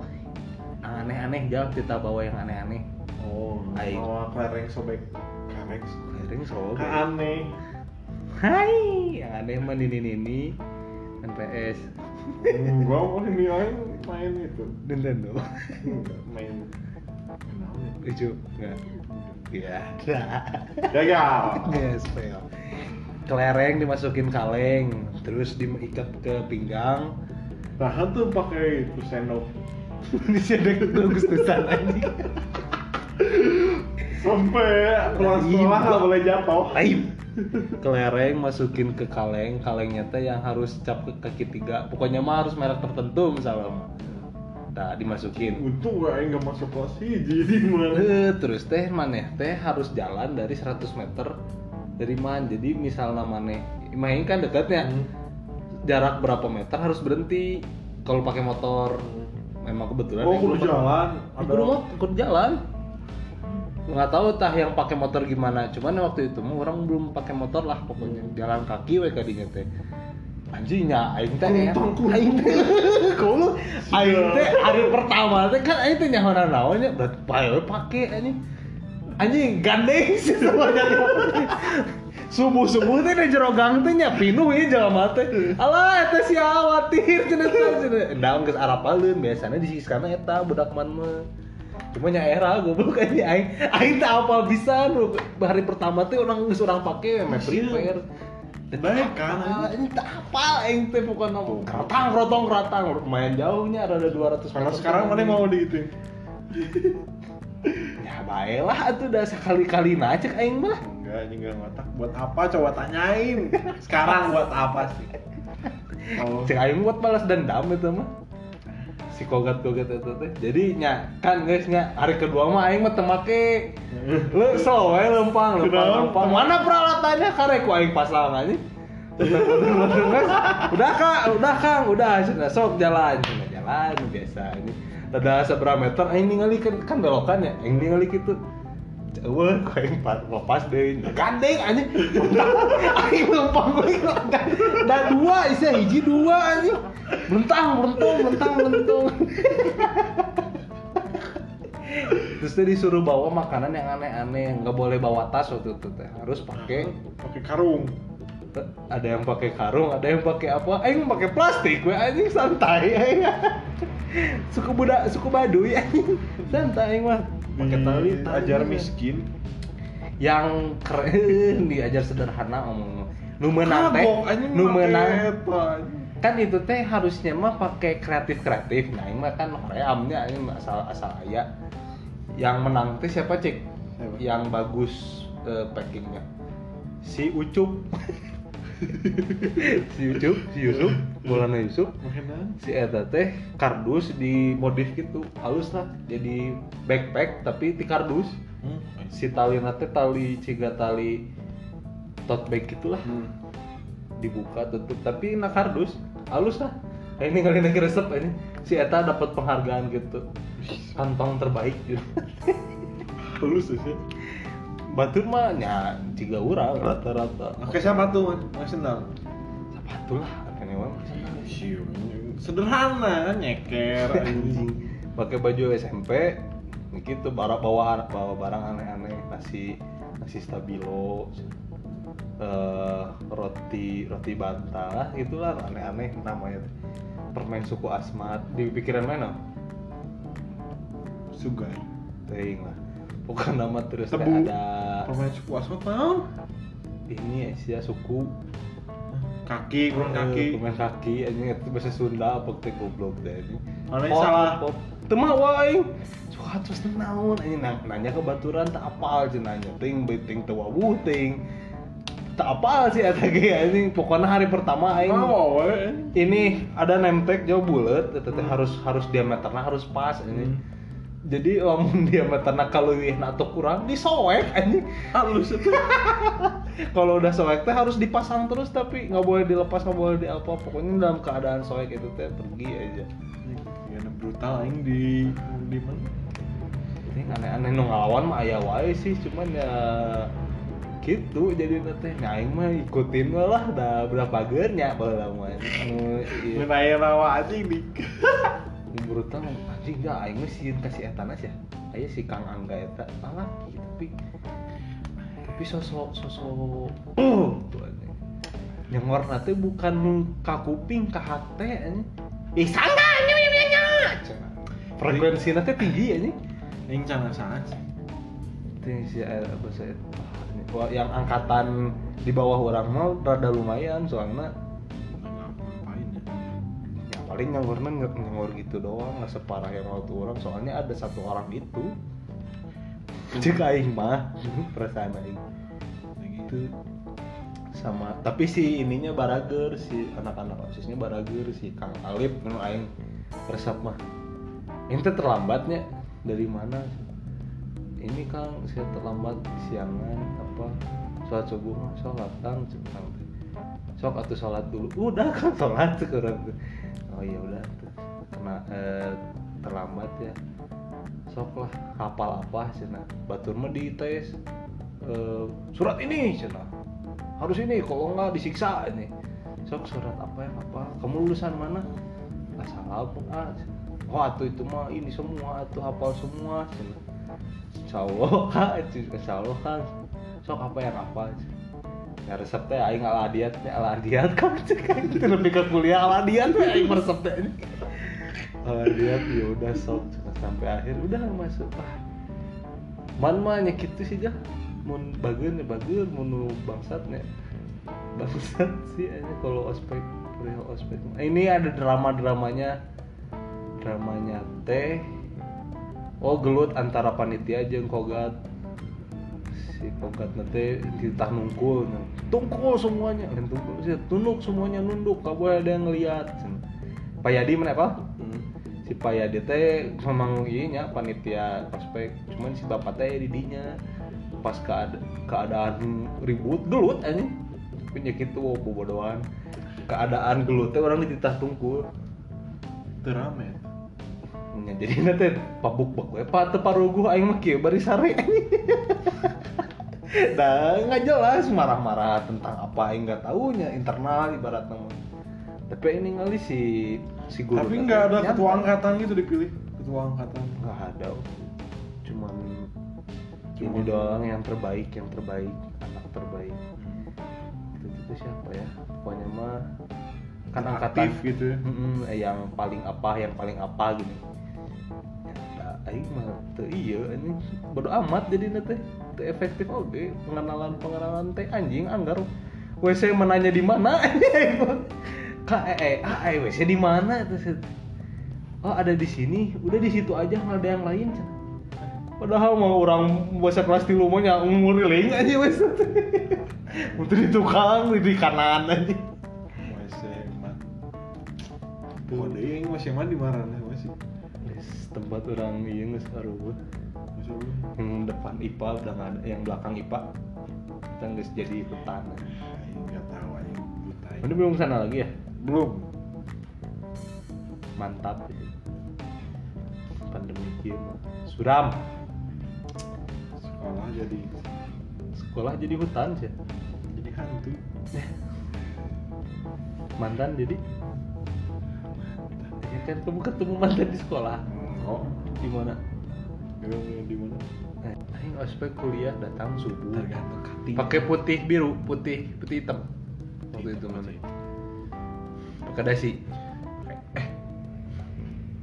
aneh-aneh jauh kita bawa yang aneh-aneh oh Aing. oh kelereng sobek karek Kering sob. Kan aneh Hai, yang aneh mah ini ini NPS enggak mau ini aing main itu Nintendo. Main ya? Lucu enggak? Iya. gagal Yes, fail. Kelereng dimasukin kaleng, terus diikat ke pinggang. tahan tuh pakai itu sendok <laughs> Ini sih ada kegustusan anjing. sampai kelas sekolah nggak boleh jatuh Aib. Kelereng masukin ke kaleng, kalengnya teh yang harus cap ke kaki tiga. Pokoknya mah harus merek tertentu misalnya. Nah, dimasukin. untung gak aing nggak masuk kelas hiji di mana Eh, terus teh maneh teh harus jalan dari 100 meter dari man. Jadi misalnya maneh main kan dekatnya. Hmm. Jarak berapa meter harus berhenti kalau pakai motor. Memang kebetulan oh kudu jalan kudu mot- kudu jalan. Nggak tahu tah yang pakai motor gimana. Cuman waktu itu mah orang belum pakai motor lah pokoknya jalan kaki we kadinya teh. Anjingnya aing teh ya. Kuntang, kuntang. Aing teh. <laughs> Kulo aing teh hari pertama teh kan aing teh nyahonan naonnya berarti we pake anjing. Anjing gandeng <laughs> sih semuanya. Subuh subuh teh di jero gang teh nya pinuh ieu jelema teh. Alah eta si khawatir cenah cenah. Endang geus arapaleun biasana disiskana eta budak man mah. Cuma nya era goblok aja aing aing teh apa bisa nu hari pertama teh orang geus urang pake we prepare. Baik kan, ini tak apa aing teh pokoknya keratang kerotong keratang. Lumayan jauhnya ada 200 kalau sekarang mana mau di itu? <laughs> Ya baiklah itu udah sekali-kali nacek aing mah. Enggak ini enggak ngotak. Buat apa coba tanyain. Sekarang buat apa sih? Oh <laughs> cek aing buat balas dendam itu mah si kogat kogat itu teh. Jadi nya. kan guys nya hari kedua mah aing mah temake lu slow we lempang lempang lempang. Mana peralatannya? Karek ku aing pasang aja udah kak udah kang udah Cina, sok jalan Cina, jalan biasa ini ada seberapa meter aing ningali kan kan belokan ya aing ningali gitu Wah, kau yang pas lepas deh, gandeng aja. Aing lempang gue Dah dua, isi hiji dua aja. Belentang, belentung, belentang, belentung. Terus dia disuruh bawa makanan yang aneh-aneh, nggak boleh bawa tas waktu itu teh, harus pakai pakai karung ada yang pakai karung, ada yang pakai apa? Aing pakai plastik, gue anjing santai aing. suku budak, suku Baduy anjing. Santai aing mah. Pakai tali, tali. ajar miskin Yang keren diajar sederhana omong. Nu meunang teh, nu anjing. kan itu teh harusnya mah pakai kreatif kreatif nah ini mah kan horeamnya ini asal asal aya yang menang teh siapa cek Siapa? yang bagus eh, packingnya si Ucup <laughs> <laughs> si Ucup si Yusuf Bolana Yusuf. Si Eta teh kardus di modif gitu. Halus lah jadi backpack tapi di kardus. Hmm. si tali teh tali ciga tali tote bag gitulah Hmm. dibuka tutup tapi nak kardus. Halus lah. Eh, ini kali lagi resep ini si Eta dapat penghargaan gitu. Kantong terbaik gitu. Halus ya sih. Batu mah nya tiga orang rata-rata Pakai siapa tuh? Pakai sendal. sepatu lah katanya mah Siu. Sederhana, nyeker anjing. pakai baju SMP gitu bawa bawa bawa barang aneh-aneh nasi nasi stabilo eh, roti roti bantah itulah aneh-aneh namanya permen suku asmat di pikiran mana Sugar. Ting lah bukan nama terus teh Tebu. ada Permen suku asmat tahu? ini ya suku Kaki, kurang Eh, kaki. permen kaki ini itu bahasa Sunda apa teh goblok deh ini Mana salah? Tema wae. Suka terus naon ini nanya ke baturan tak apal sih nanya ting ting teu wawu ting. Tak apal sih eta ge anjing. Pokoknya hari pertama aing ini ada name tag jauh bulat eta teh harus harus diameternya harus pas ini. Hmm. Jadi lamun diameternya kaleuwih atau kurang disoek anjing. Halus itu. <laughs> Kalau udah soek teh harus dipasang terus tapi nggak boleh dilepas nggak boleh di apa pokoknya dalam keadaan soek itu teh pergi aja. Ya brutal aing di di mana? ini aneh-aneh nu ngelawan mah aya wae sih cuman ya gitu jadi nanti aing mah ikutin lah dah berapa gernya baheula mah anu ieu. rawa anjing <laughs> di brutal anjing dah aing mah sieun kasih eta ya. Aya si Kang Angga eta malah tapi tapi sosok sosok tuh anjing. Nyengor nanti bukan nu ka kuping ka hate anjing. Ih sangga frekuensi nanti tinggi anjing. Yang canggah saat sih. tinggi si eh, apa sih yang angkatan di bawah orang mah rada lumayan soalnya paling nggak nyanggur gitu doang nggak separah yang waktu orang. Soalnya ada satu orang itu cek aing mah perasaan aing Kayak itu sama tapi si ininya barager si anak-anak osisnya barager si Kang Alip nu aing resep mah. Ente terlambatnya dari mana? Ini Kang saya terlambat siangan apa? Sholat subuh mah sholat Kang cek Kang sok atuh sholat dulu. Udah kan sholat sekarang oh iya udah. Eh, terlambat ya. Sok lah hafal apa cina batur mah dites eh, surat ini cina harus ini kalau enggak disiksa ini? Sok surat apa yang apa? Kamu lulusan mana asal apa ah. Oh atuh itu mah ini semua atuh hafal semua cina insya Allah kak <laughs> insya Allah. Kan sok apa yang apa ya resep teh aing ala diat teh ala diat kan cek lebih ke kuliah ala diat teh aing teh ini ala diat ya udah sok sampai akhir. Udah masuk ah. Man mah nya sih dah mun bageun ya bageun mun bangsat nya. Bangsat sih aja kalau ospek perihal ospek ini ada drama dramanya dramanya teh oh gelut antara panitia jeung kogat si kogat nanti ditah nungkul tungkul semuanya. Dan tungkul sih tunduk semuanya nunduk gak boleh ada yang ngeliat. Pak Yadi mana apa si Pak Yadi teh memang iya panitia prospek. Cuman si bapak teh didinya pas keada keadaan ribut gelut aja punya gitu bobodohan keadaan gelut teh orang dititah tungkul. Terame. Ya, jadi nanti pabuk bak we pak teparuguh aing mah kieu bari sare <laughs> Nah, nggak jelas marah-marah tentang apa aing nggak tahunya internal ibarat nama. Tapi ini ngali si si guru. Tapi nggak ada nyata. ketua angkatan gitu dipilih. Ketua angkatan. Nggak ada. Cuman ini Cuman- doang yang terbaik, yang terbaik, anak terbaik. Itu, itu siapa ya? Pokoknya mah kan angkatan Aktif gitu. Mm-mm, eh, yang paling apa yang paling apa ya, aing mah teu iya ini bodo amat jadi teh. Teu efektif oge pengenalan pengenalan teh anjing anggar WC menanya di mana? Ah eh, WC di mana? Terus oh ada di sini. Udah di situ aja nggak ada yang lain padahal mau orang bahasa kelas tilu mah nya nguriling aja <laughs> wes Untuk di tukang di kanan aja. Masih. Tuh, yang masih emang di mana masih. Tempat orang iya nggak Allah. yang depan IPA ada yang belakang IPA kita nggak jadi hutan. Aing nggak tahu aing. ini belum sana lagi ya? Belum. mantap. Pandemi mah suram. Sekolah jadi sekolah jadi hutan sih. Jadi hantu. mantan jadi? Ya kan kamu ketemu mantan di sekolah Oh, di mana yang di mana? eh, aing ospek kuliah datang subuh Tergantung cutting. pakai putih biru putih putih hitam waktu itu mana pakai dasi Eh.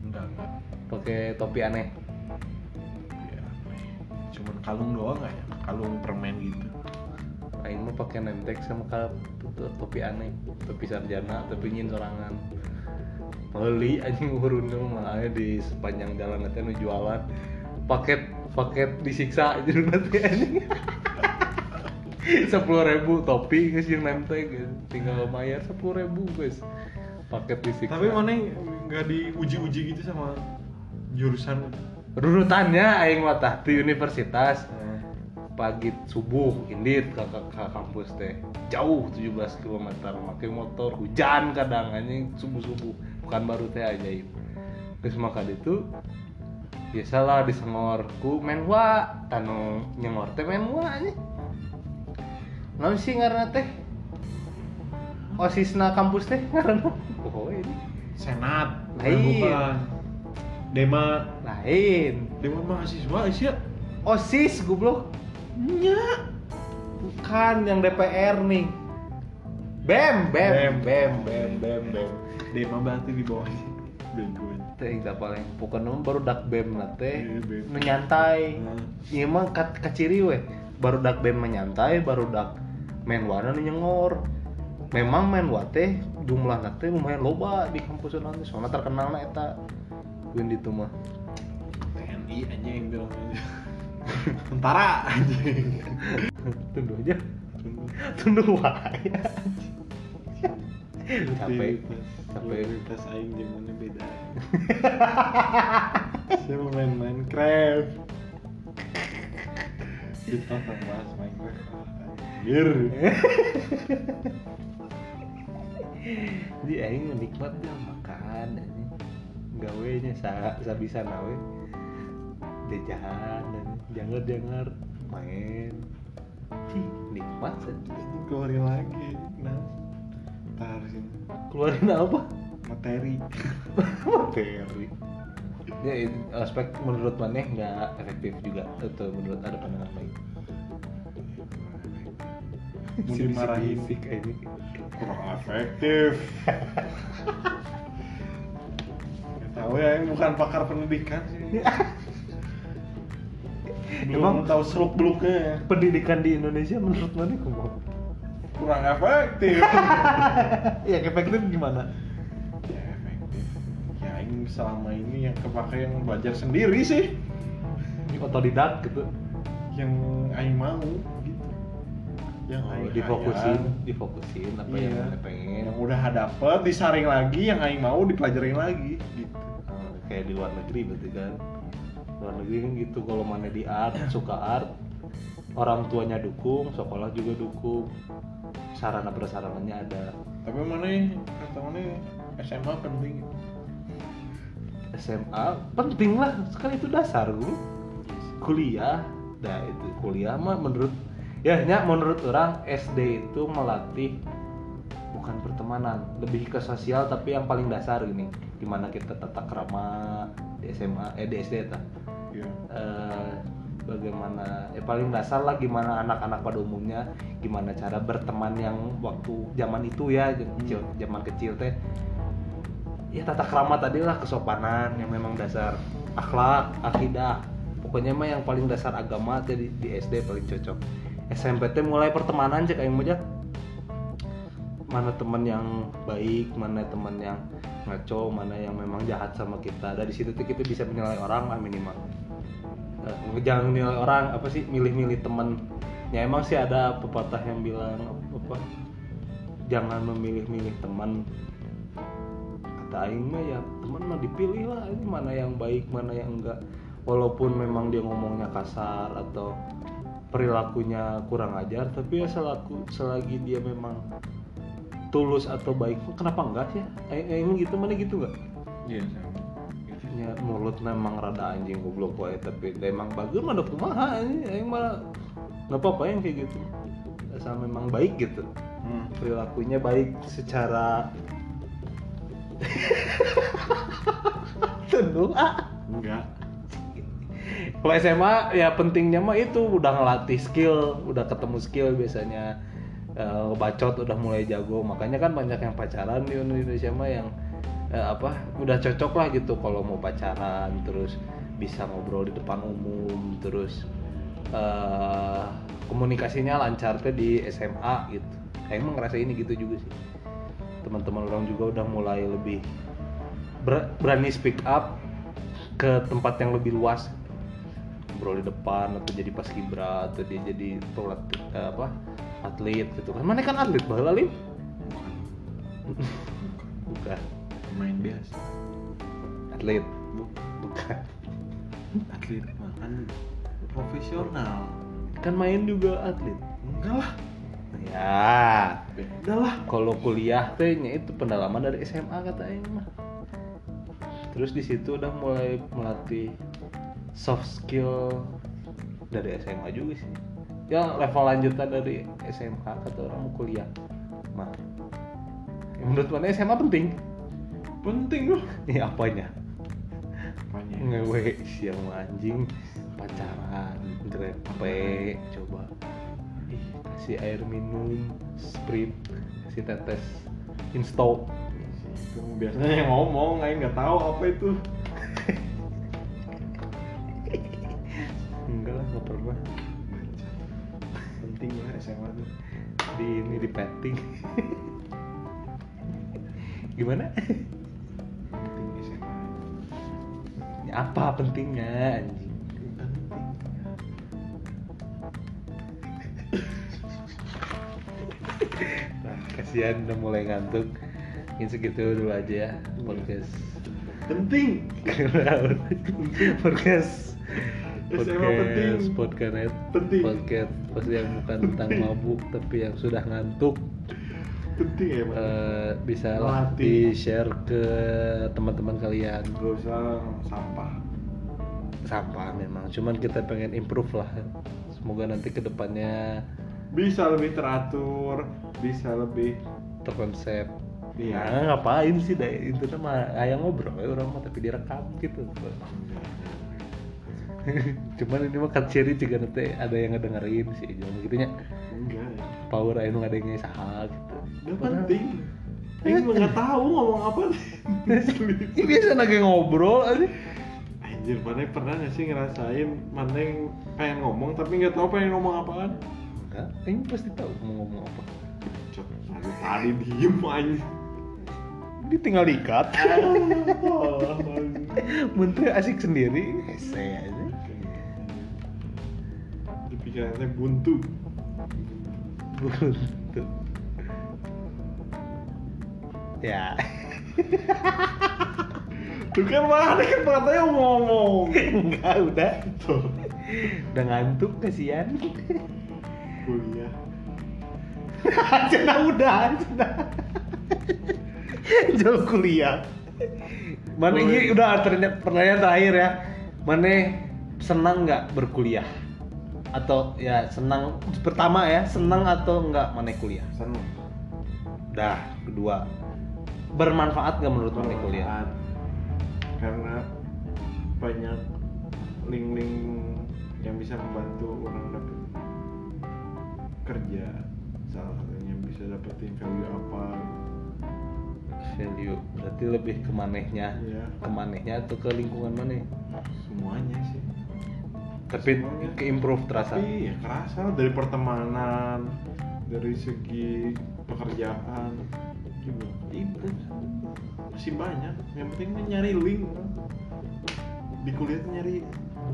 Enggak, enggak. pakai topi aneh Ya, apa ya? Cuman kalung doang nggak ya? Kalung permen gitu. Aing mah pakai nemtek sama topi aneh, topi sarjana, topi nyin sorangan. Beli anjing urunnya mah aya di sepanjang jalan nanti nu jualan. Paket paket disiksa aja nanti anjing. <laughs> Sepuluh ribu topi guys yang guys. tinggal bayar sepuluh ribu guys paket disiksa Tapi mana nggak diuji-uji gitu sama jurusan? runutannya aing mah tah di universitas pagi subuh indit ke, ke, ke kampus teh jauh 17 km pakai motor hujan kadang anjing subuh subuh bukan baru teh ajaib. Terus maka itu biasalah disengor ku menwa tanu nyengor teh menwa anjing. Naon sih ngaranna teh? Osisna kampus teh ngaranna? Oh ini. Senat. Lain. Bukan. Dema. Lain. Dema mahasiswa Asia osis goblok. Nya. Bukan yang DPR nih. Bem bem. bem bem bem bem Dema berarti di bawahnya bego teh tidak paling pokoknya mah baru dak bem nate Iya, menyantai. Hmm. iya mah kat kaciri weh. Baru dak bem menyantai baru dak main wana nu nyengor. Memang main wate jumlah nate lumayan loba di kampus nanti soalnya terkenal na eta. Win itu mah. TNI aja yang bilang aja. <laughs> Tentara anjing tunggu aja. <laughs> Tunggu wae <laughs> capek. Capek. prioritas aing zamannya beda? <laughs> Saya mau main Minecraft? Kita akan bahas Minecraft. Anjir. Jadi aing menikmat ya makan ini gawe nya sa, sa bisa nawe dejahan dan jangar jangar main nikmat saja keluarin lagi nah sini. Keluarin apa? Materi. <laughs> Materi. Ya aspek menurut maneh nggak efektif juga atau menurut ada pandangan lain? Mau dimarahin. Bisik ini kurang efektif. Gak tahu ya, ini bukan pakar pendidikan sih. Belum Emang- tahu seluk beluknya ya. pendidikan di Indonesia menurut maneh kumaha Kurang efektif. <laughs> yang efektif gimana ya efektif. Ya ini selama ini yang kepake yang belajar sendiri sih. otodidak gitu Yang aing mau gitu. Yang Oh, aing difokusin hayang. difokusin apa Iya. yang mana pengen Yang udah dapet disaring lagi, yang aing mau dipelajarin lagi gitu. Oh, kayak di luar negeri berarti kan luar negeri kan gitu kalau mana di art suka art orang tuanya dukung sekolah juga dukung sarana prasarananya ada. Tapi mana kata mana SMA penting. SMA penting lah sekali itu dasar gue kuliah nah itu kuliah mah menurut ya nya menurut orang SD itu melatih bukan pertemanan lebih ke sosial tapi yang paling dasar gini gimana kita tata krama di SMA eh di SD ta. Iya. Bagaimana ya paling dasar lah gimana anak-anak pada umumnya gimana cara berteman yang waktu zaman itu ya zaman kecil zaman kecil teh. Ya tata krama tadi lah kesopanan yang memang dasar akhlak akidah. Pokoknya mah yang paling dasar agama tadi di SD paling cocok. SMP teh mulai pertemanan cek aing mah mana teman yang baik mana teman yang ngaco mana yang memang jahat sama kita. Dari situ tuh kita bisa menilai orang lah minimal jangan menilai orang apa sih milih-milih teman ya emang sih ada pepatah yang bilang apa jangan memilih-milih teman. Kata aing mah ya teman mah dipilih lah ini mana yang baik mana yang enggak. Walaupun memang dia ngomongnya kasar atau perilakunya kurang ajar tapi ya selaku selagi dia memang tulus atau baik kenapa enggak sih? Aing aing gitu mana gitu enggak? Iya, sama. Ya mulut memang rada anjing goblok wae tapi emang bagus mah kumaha ini aing mah nggak apa-apa yang kayak gitu asal memang baik gitu Hmm. perilakunya baik secara <laughs> tentu ah Enggak. kalau SMA ya pentingnya mah itu udah ngelatih skill udah ketemu skill biasanya Eh, bacot udah mulai jago makanya kan banyak yang pacaran di Indonesia mah yang eh, apa udah cocok lah gitu kalau mau pacaran terus bisa ngobrol di depan umum terus eh, komunikasinya lancar tuh di SMA gitu. Saya emang ngerasa ini gitu juga sih. Teman-teman orang juga udah mulai lebih ber- berani speak up ke tempat yang lebih luas. Ngobrol di depan atau jadi paskibra atau dia jadi pelatih eh, apa atlet gitu kan. Mana kan atlet baheula lim bukan <laughs> Main biasa. atlet. Bu- bukan. Atlet mah kan profesional. kan main juga atlet. Enggak lah. ya. Beda lah. kalau kuliah teh itu pendalaman dari SMA kata Aing mah. Terus di situ udah mulai melatih soft skill dari SMA juga sih. Ya level lanjutan dari SMA kata orang mau kuliah. Mah. Menurut mana SMA penting Penting loh. <laughs> ya apanya? Apanya? Ngewe siang anjing. Pacaran grepe coba. Ih kasih air minum sprint kasih tetes insto Itu biasanya yang ngomong aing nggak tahu apa itu. Enggak lah nggak pernah. Penting lah SMA tuh. Di ini di petting. Gimana Ya, apa pentingnya anjing? Nah kasihan udah mulai ngantuk. Ini segitu dulu aja ya podcast. Penting. <laughs> Podcast. Podcast podcast Penting. podcast podcast yang bukan tentang mabuk tapi yang sudah ngantuk penting ya Pak. Eh, bisa di share ke teman-teman kalian. Gak usah sampah. Sampah memang cuman kita pengen improve lah. Semoga nanti ke depannya bisa lebih teratur bisa lebih terkonsep. Iya. Nah, ngapain sih deh itu mah ayah ngobrol ya orang mah tapi direkam gitu. <laughs> Cuman ini mah kan ciri juga nanti ada yang ngedengerin sih jangan gitu nya enggak ya. Power aja ngadengnya sah gitu Gak penting Ini nggak tahu ngomong apa <laughs> ini biasa lagi ngobrol aja Anjir, mana pernah gak sih ngerasain mana yang pengen ngomong tapi nggak tahu pengen ngomong apaan? enggak ini pasti tahu mau ngomong apa Cok, tadi tadi diem aja. ini tinggal dikat Ah, menteri asik sendiri hese aja Di pikirannya buntu. Tuh. Ya. <laughs> Tuh kan mana kan katanya ngomong. enggak udah. Tuh, udah ngantuk kasihan kuliah. <laughs> Cina udah Cina jauh kuliah. Mana ini udah pertanyaan terakhir ya. Mana senang nggak berkuliah? Atau ya senang pertama ya senang atau nggak mana kuliah? Seneng. dah kedua bermanfaat nggak menurut mana kuliah. Karena banyak link-link yang bisa membantu orang dapat kerja. Salah satunya bisa dapetin value apa. Value berarti lebih ke manehnya. Ya ke manehnya atau ke lingkungan maneh semuanya sih. Tapi Semuanya. ke improve terasa? Tapi ya kerasa dari pertemanan dari segi pekerjaan juga itu masih banyak. Yang penting nyari link. Di kuliah tuh nyari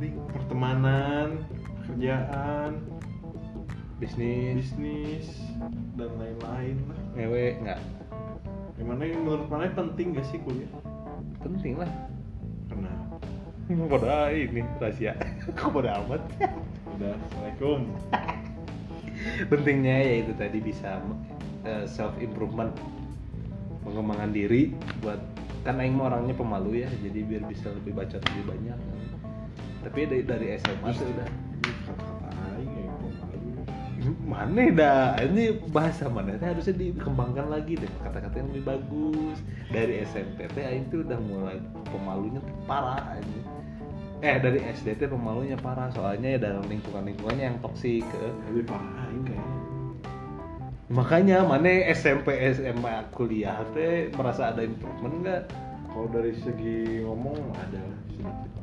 link. Pertemanan pekerjaan bisnis. bisnis dan lain-lain lah. Ngewe nggak? Gimana yang menurut mana penting gak sih kuliah? Penting lah. Kenapa <laughs> pada ini rahasia. <laughs> Kok pada amat? Udah assalamualaikum. <laughs> Pentingnya ya itu tadi bisa self improvement pengembangan diri buat kan aing mah orangnya pemalu ya jadi biar bisa lebih bacot lebih banyak. Tapi dari dari SMA tuh udah. Ya pemalu mana dah? Ini bahasa mana? Teh harusnya dikembangkan lagi deh. Kata-kata yang lebih bagus. Dari SMP teh aing tuh udah mulai pemalunya parah ini eh dari SD teh pemalunya parah. Soalnya ya dalam lingkungan lingkungannya yang toksik eh. lebih parah makanya mana SMP SMA kuliah teh merasa ada improvement nggak? Kalau dari segi ngomong ada. Sedikit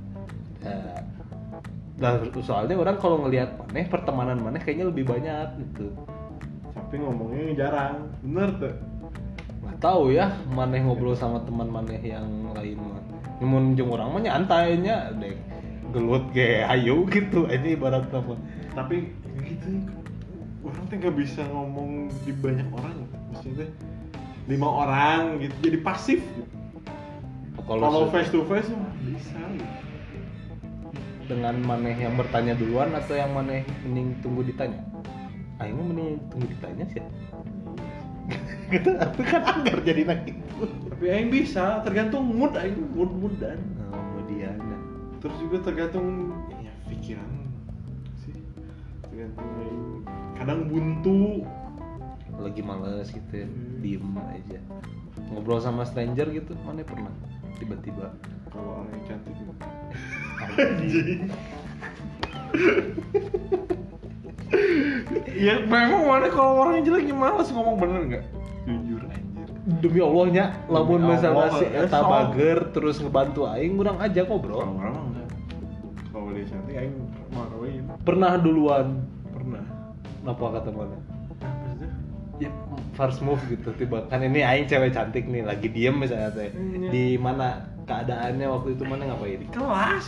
Nah, dan soalnya orang kalau ngelihat maneh pertemanan maneh kayaknya lebih banyak gitu. Tapi ngomongnya jarang. Bener tuh nggak tahu ya maneh ngobrol sama teman maneh yang lain mah. Namun jeung orang mah nyantai nya deh gelut ge ayo gitu ini ibarat nama. Tapi gitu orang tuh nggak bisa ngomong di banyak orang maksudnya lima orang gitu jadi pasif. Gitu. kalau face to face mah bisa. Gitu. dengan maneh yang bertanya duluan atau yang maneh mending tunggu ditanya? Mah mending tunggu ditanya sih. Gitu tapi kan anggar jadi gitu tapi aing bisa tergantung mood aing mood moodan oh, kemudian terus juga tergantung ya pikiran sih. Tergantung aing kadang buntu lagi males gitu ya, Hmm. diem aja ngobrol sama stranger gitu mana pernah tiba-tiba kalau orang yang cantik ya memang mana kalau orangnya jeleknya malas ngomong bener nggak? Jujur anjir. demi Allahnya lamun masalah si eh, eta bager terus ngebantu aing urang aja kok bro orang. Kalau dia cantik aing marahin. pernah duluan Pernah. Apa kata mana ya first move gitu tiba kan ini aing cewek cantik nih lagi diem misalnya teh. Iya. di mana keadaannya waktu itu mana ngapain? Di kelas.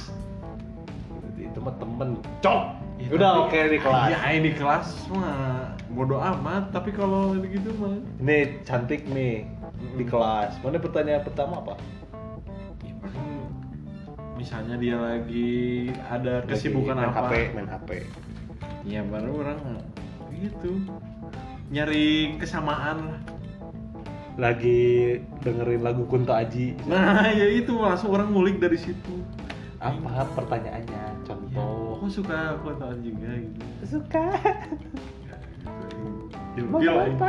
itu mah temen. Cok! Ya, udah oke di kelas. Iya, aing di kelas mah bodoh amat, tapi kalau gitu mah. Ini cantik nih di kelas. Mana pertanyaan pertama apa? Ya, misalnya dia lagi ada kesibukan Lagi main apa. HP main HP ya baru orang gitu. Nyari kesamaan. Lagi dengerin lagu Kunto Aji. Nah ya itu langsung orang ngulik dari situ. Apa pertanyaannya? Ya, contoh aku suka kontaan juga gitu. Suka. Lah ini.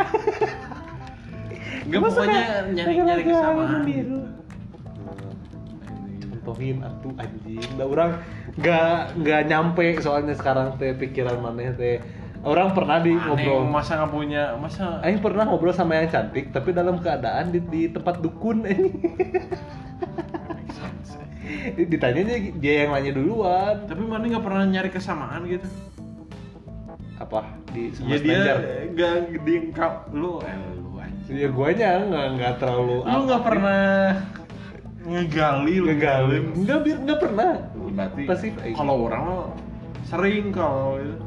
Enggak pokoknya nyari nyari kesamaan. gitu. contohin atuh anjing. Da orang nggak nggak nyampe soalnya sekarang teh pikiran mana teh orang pernah di Aneh, ngobrol. masa nggak punya masa Aing pernah ngobrol sama yang cantik tapi dalam keadaan di, di tempat dukun <laughs> ditanyanya dia yang nanya duluan. Tapi mana nggak pernah nyari kesamaan gitu? Apa? Di sama ya dia nggak di lu eh lu anjing. Ya guanya nggak nggak terlalu lu nggak pernah ngegali lu ngegalin nggak nggak pernah. Berarti aja. kalau orang sering kalau itu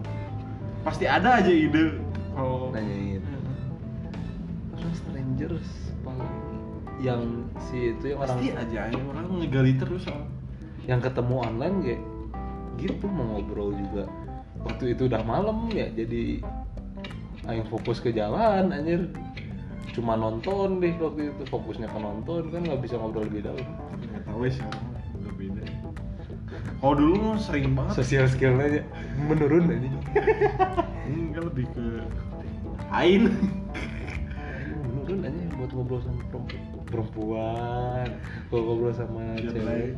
pasti ada aja ide. Kalau nanyain. Orang strangers paling yang si itu yang orang pasti aja yang orang ngegali terus soal. Yang ketemu online kayak gitu mau ngobrol juga. Waktu itu udah malam ya jadi aing fokus ke jalan anjir. Cuma nonton deh waktu itu fokusnya ke nonton kan nggak bisa ngobrol lebih dalam. Nggak tahu ya kalau dulu sering banget. Sosial skillnya aja. Menurun aja. Enggak lebih ke ain. Menurun aja buat ngobrol sama perempuan. Perempuan. Kalau ngobrol sama cewek. lain.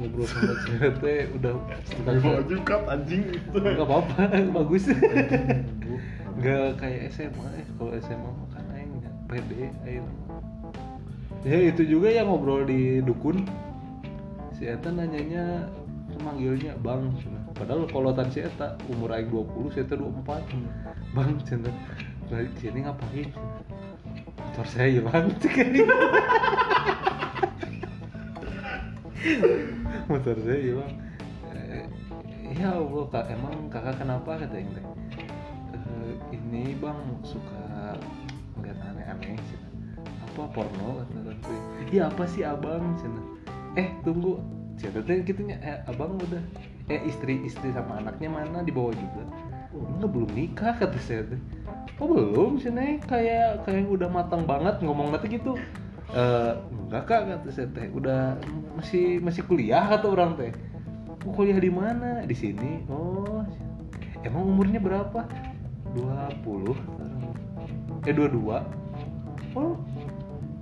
ngobrol sama cewek teh udah Bawa juga anjing. <laughs> Itu nggak apa-apa bagus. Nggak kayak SMA eh kalau SMA mah kan aing pede aing. Ya itu juga yang ngobrol di dukun si Eta nanyanya manggilnya bang cenah. padahal kolotan si Eta umur aing 20 si Eta 24 bang cina. Balik sini ngapain motor saya hilang. <laughs> Motor saya hilang. Eh, ya Allah kak. Emang kakak kenapa kata yang "Eh, ini bang suka nggak aneh-aneh cina. apa porno kata tante? Iya apa sih abang cina eh tunggu. Cina teh gitunya? Eh, abang udah. Eh istri istri sama anaknya mana? Dibawa juga. Enggak belum nikah kata saya teh oh belum cina kayak kayak udah matang banget ngomong nanti gitu. Eh, enggak kak kata saya teh. Udah masih masih kuliah kata orang teh. "Oh, kuliah di mana? Di sini. Oh emang umurnya berapa? 20 kata orang. eh 22 oh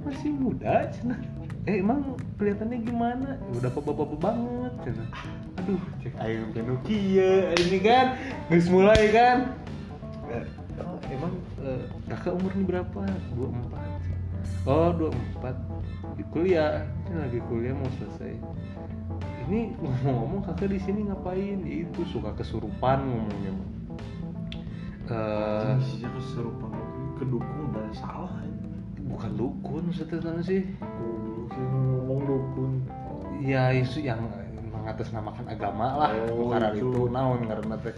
masih muda cina eh emang kelihatannya gimana? "Ya, udah bapak-bapak banget cina aduh cek ayo penukia ini kan nggak mulai kan. Eh, oh emang eh, kakak umurnya berapa? 24 oh 24 di kuliah. Ini lagi kuliah mau selesai. Ini ngomong-ngomong kakak di sini ngapain? Ya itu suka kesurupan ngomongnya Eh, Sisinya keserupan kedukung udah salah ini. bukan dukun setelah sih Sih ngomong dukun. ya isu yang mengatasnamakan agama lah Oh, karena itu. itu naon karena teh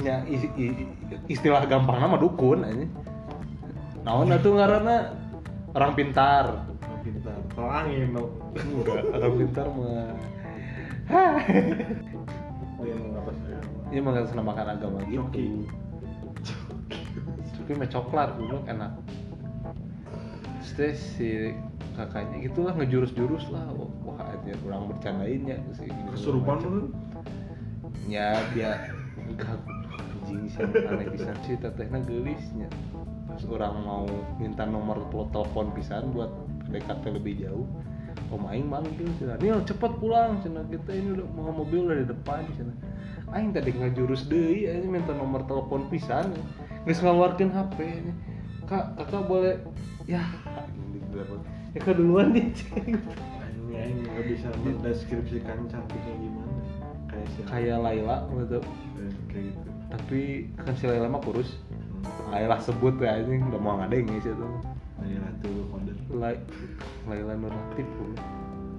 ya, i- istilah gampang nama dukun aja naon atuh ngaranna orang pintar Orang pintar. Kalau angin enggak orang pintar mah Dia mengatasnya. ini mengatasnamakan agama gitu Coki. tapi mah coklat dulu enak Terus si kakaknya gitulah ngejurus-jurus lah. Wah, aja kurang bercandainnya sih Kesurupan lu. ya dia anjing sih aneh pisan sih tetehna gelisnya. Pas orang mau minta nomor telepon pisan buat PDKT lebih jauh. Om aing manggil cina Nil cepet pulang. Cina kita ini udah mau mobil udah di depan cina aing tadi ngajurus deui aing minta nomor telepon pisan geus ngaluarkeun HP nya. kak kakak boleh ya ya kak duluan nih ceng Anjing nggak bisa mendeskripsikan cantiknya gimana. Kayak si kayak Laila gitu Eh, kayak gitu. tapi kan si Laila mah kurus Hmm. Laila sebut ya anjing udah mau ngadeng ya situ Dari Ratu Kode. Lai- Laila Nur Latif.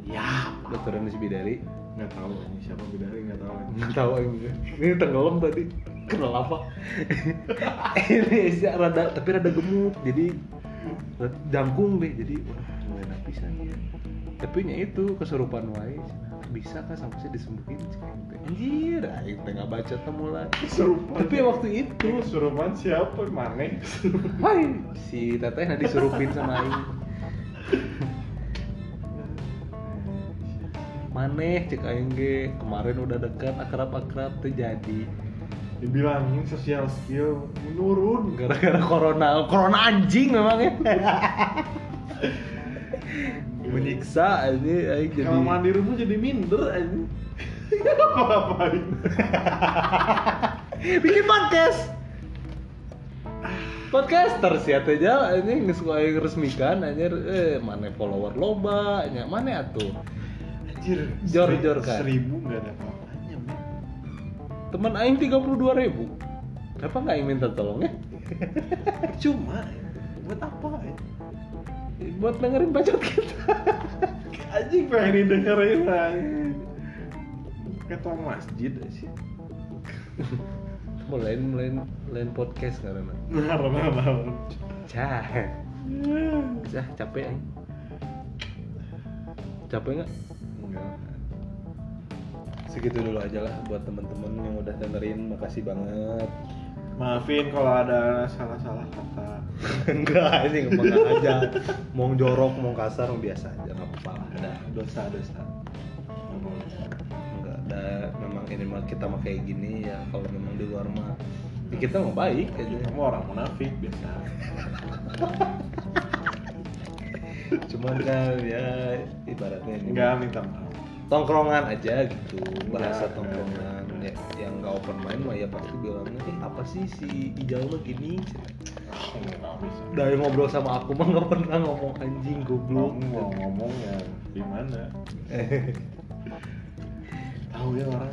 Ya, udah turun di Bidari nggak tahu ini siapa bidari nggak tahu. nggak tahu aing juga. ini tenggelam tadi kenal apa <laughs> ini sih rada tapi rada gemuk jadi jangkung deh jadi wah napisan ya tapi nya itu kesurupan wae bisa kan sampai sih disembuhin anjir aing teh nggak baca teh mulai Kesurupan. tapi waktu itu Kesurupan siapa? Mana? hai si teteh nah disurupin sama aing maneh cek aing ge kemarin udah dekat akrab-akrab terjadi Dibilangin sosial skill menurun. gara-gara corona corona anjing memang ya <laughs> menyiksa aja aing jadi Kalau mandi rumah jadi minder aja. <laughs> Apa-apain. <laughs> bikin podcast. Podcaster sih atuh aja ini geus ku aing resmikan anjir eh mana follower loba nya mana atuh? Anjir, Jor-jor seri- kan? Seribu nggak ada apa-apanya, teman aing 32.000 ribu. Kenapa nggak aing minta tolong ya? <laughs> Cuma buat apa ya? Buat dengerin bacot kita. <laughs> Anjing pengen didengerin anjing. Ketua masjid sih. mulai mulai lain podcast karena nah, nah. cah. Cah capek aing capek nggak? Segitu dulu aja lah buat teman-teman yang udah dengerin. Makasih banget Maafin kalau ada salah-salah kata. <laughs> enggak ini ngomong aja mau jorok mau kasar mau biasa aja nggak apa-apa lah ada. Nggak boleh. enggak ada memang ini mah kita mah kayak gini ya kalau memang di luar mah ya kita mah baik aja Kamu orang munafik biasa. <laughs> cuman kan ya ibaratnya ini Enggak minta maaf. tongkrongan aja gitu bahasa tongkrongan yang nggak open mind mah ya pasti bilangnya eh apa sih si Ijal mah gini dari ngobrol sama aku mah nggak pernah ngomong anjing goblok Kamu mau ngomong ya di mana? <laughs> Tahu ya orang.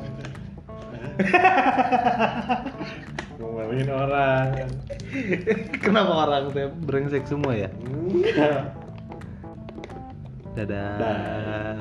<laughs> Ngomelin orang. <laughs> kenapa orang teh brengsek semua ya dadah Dah.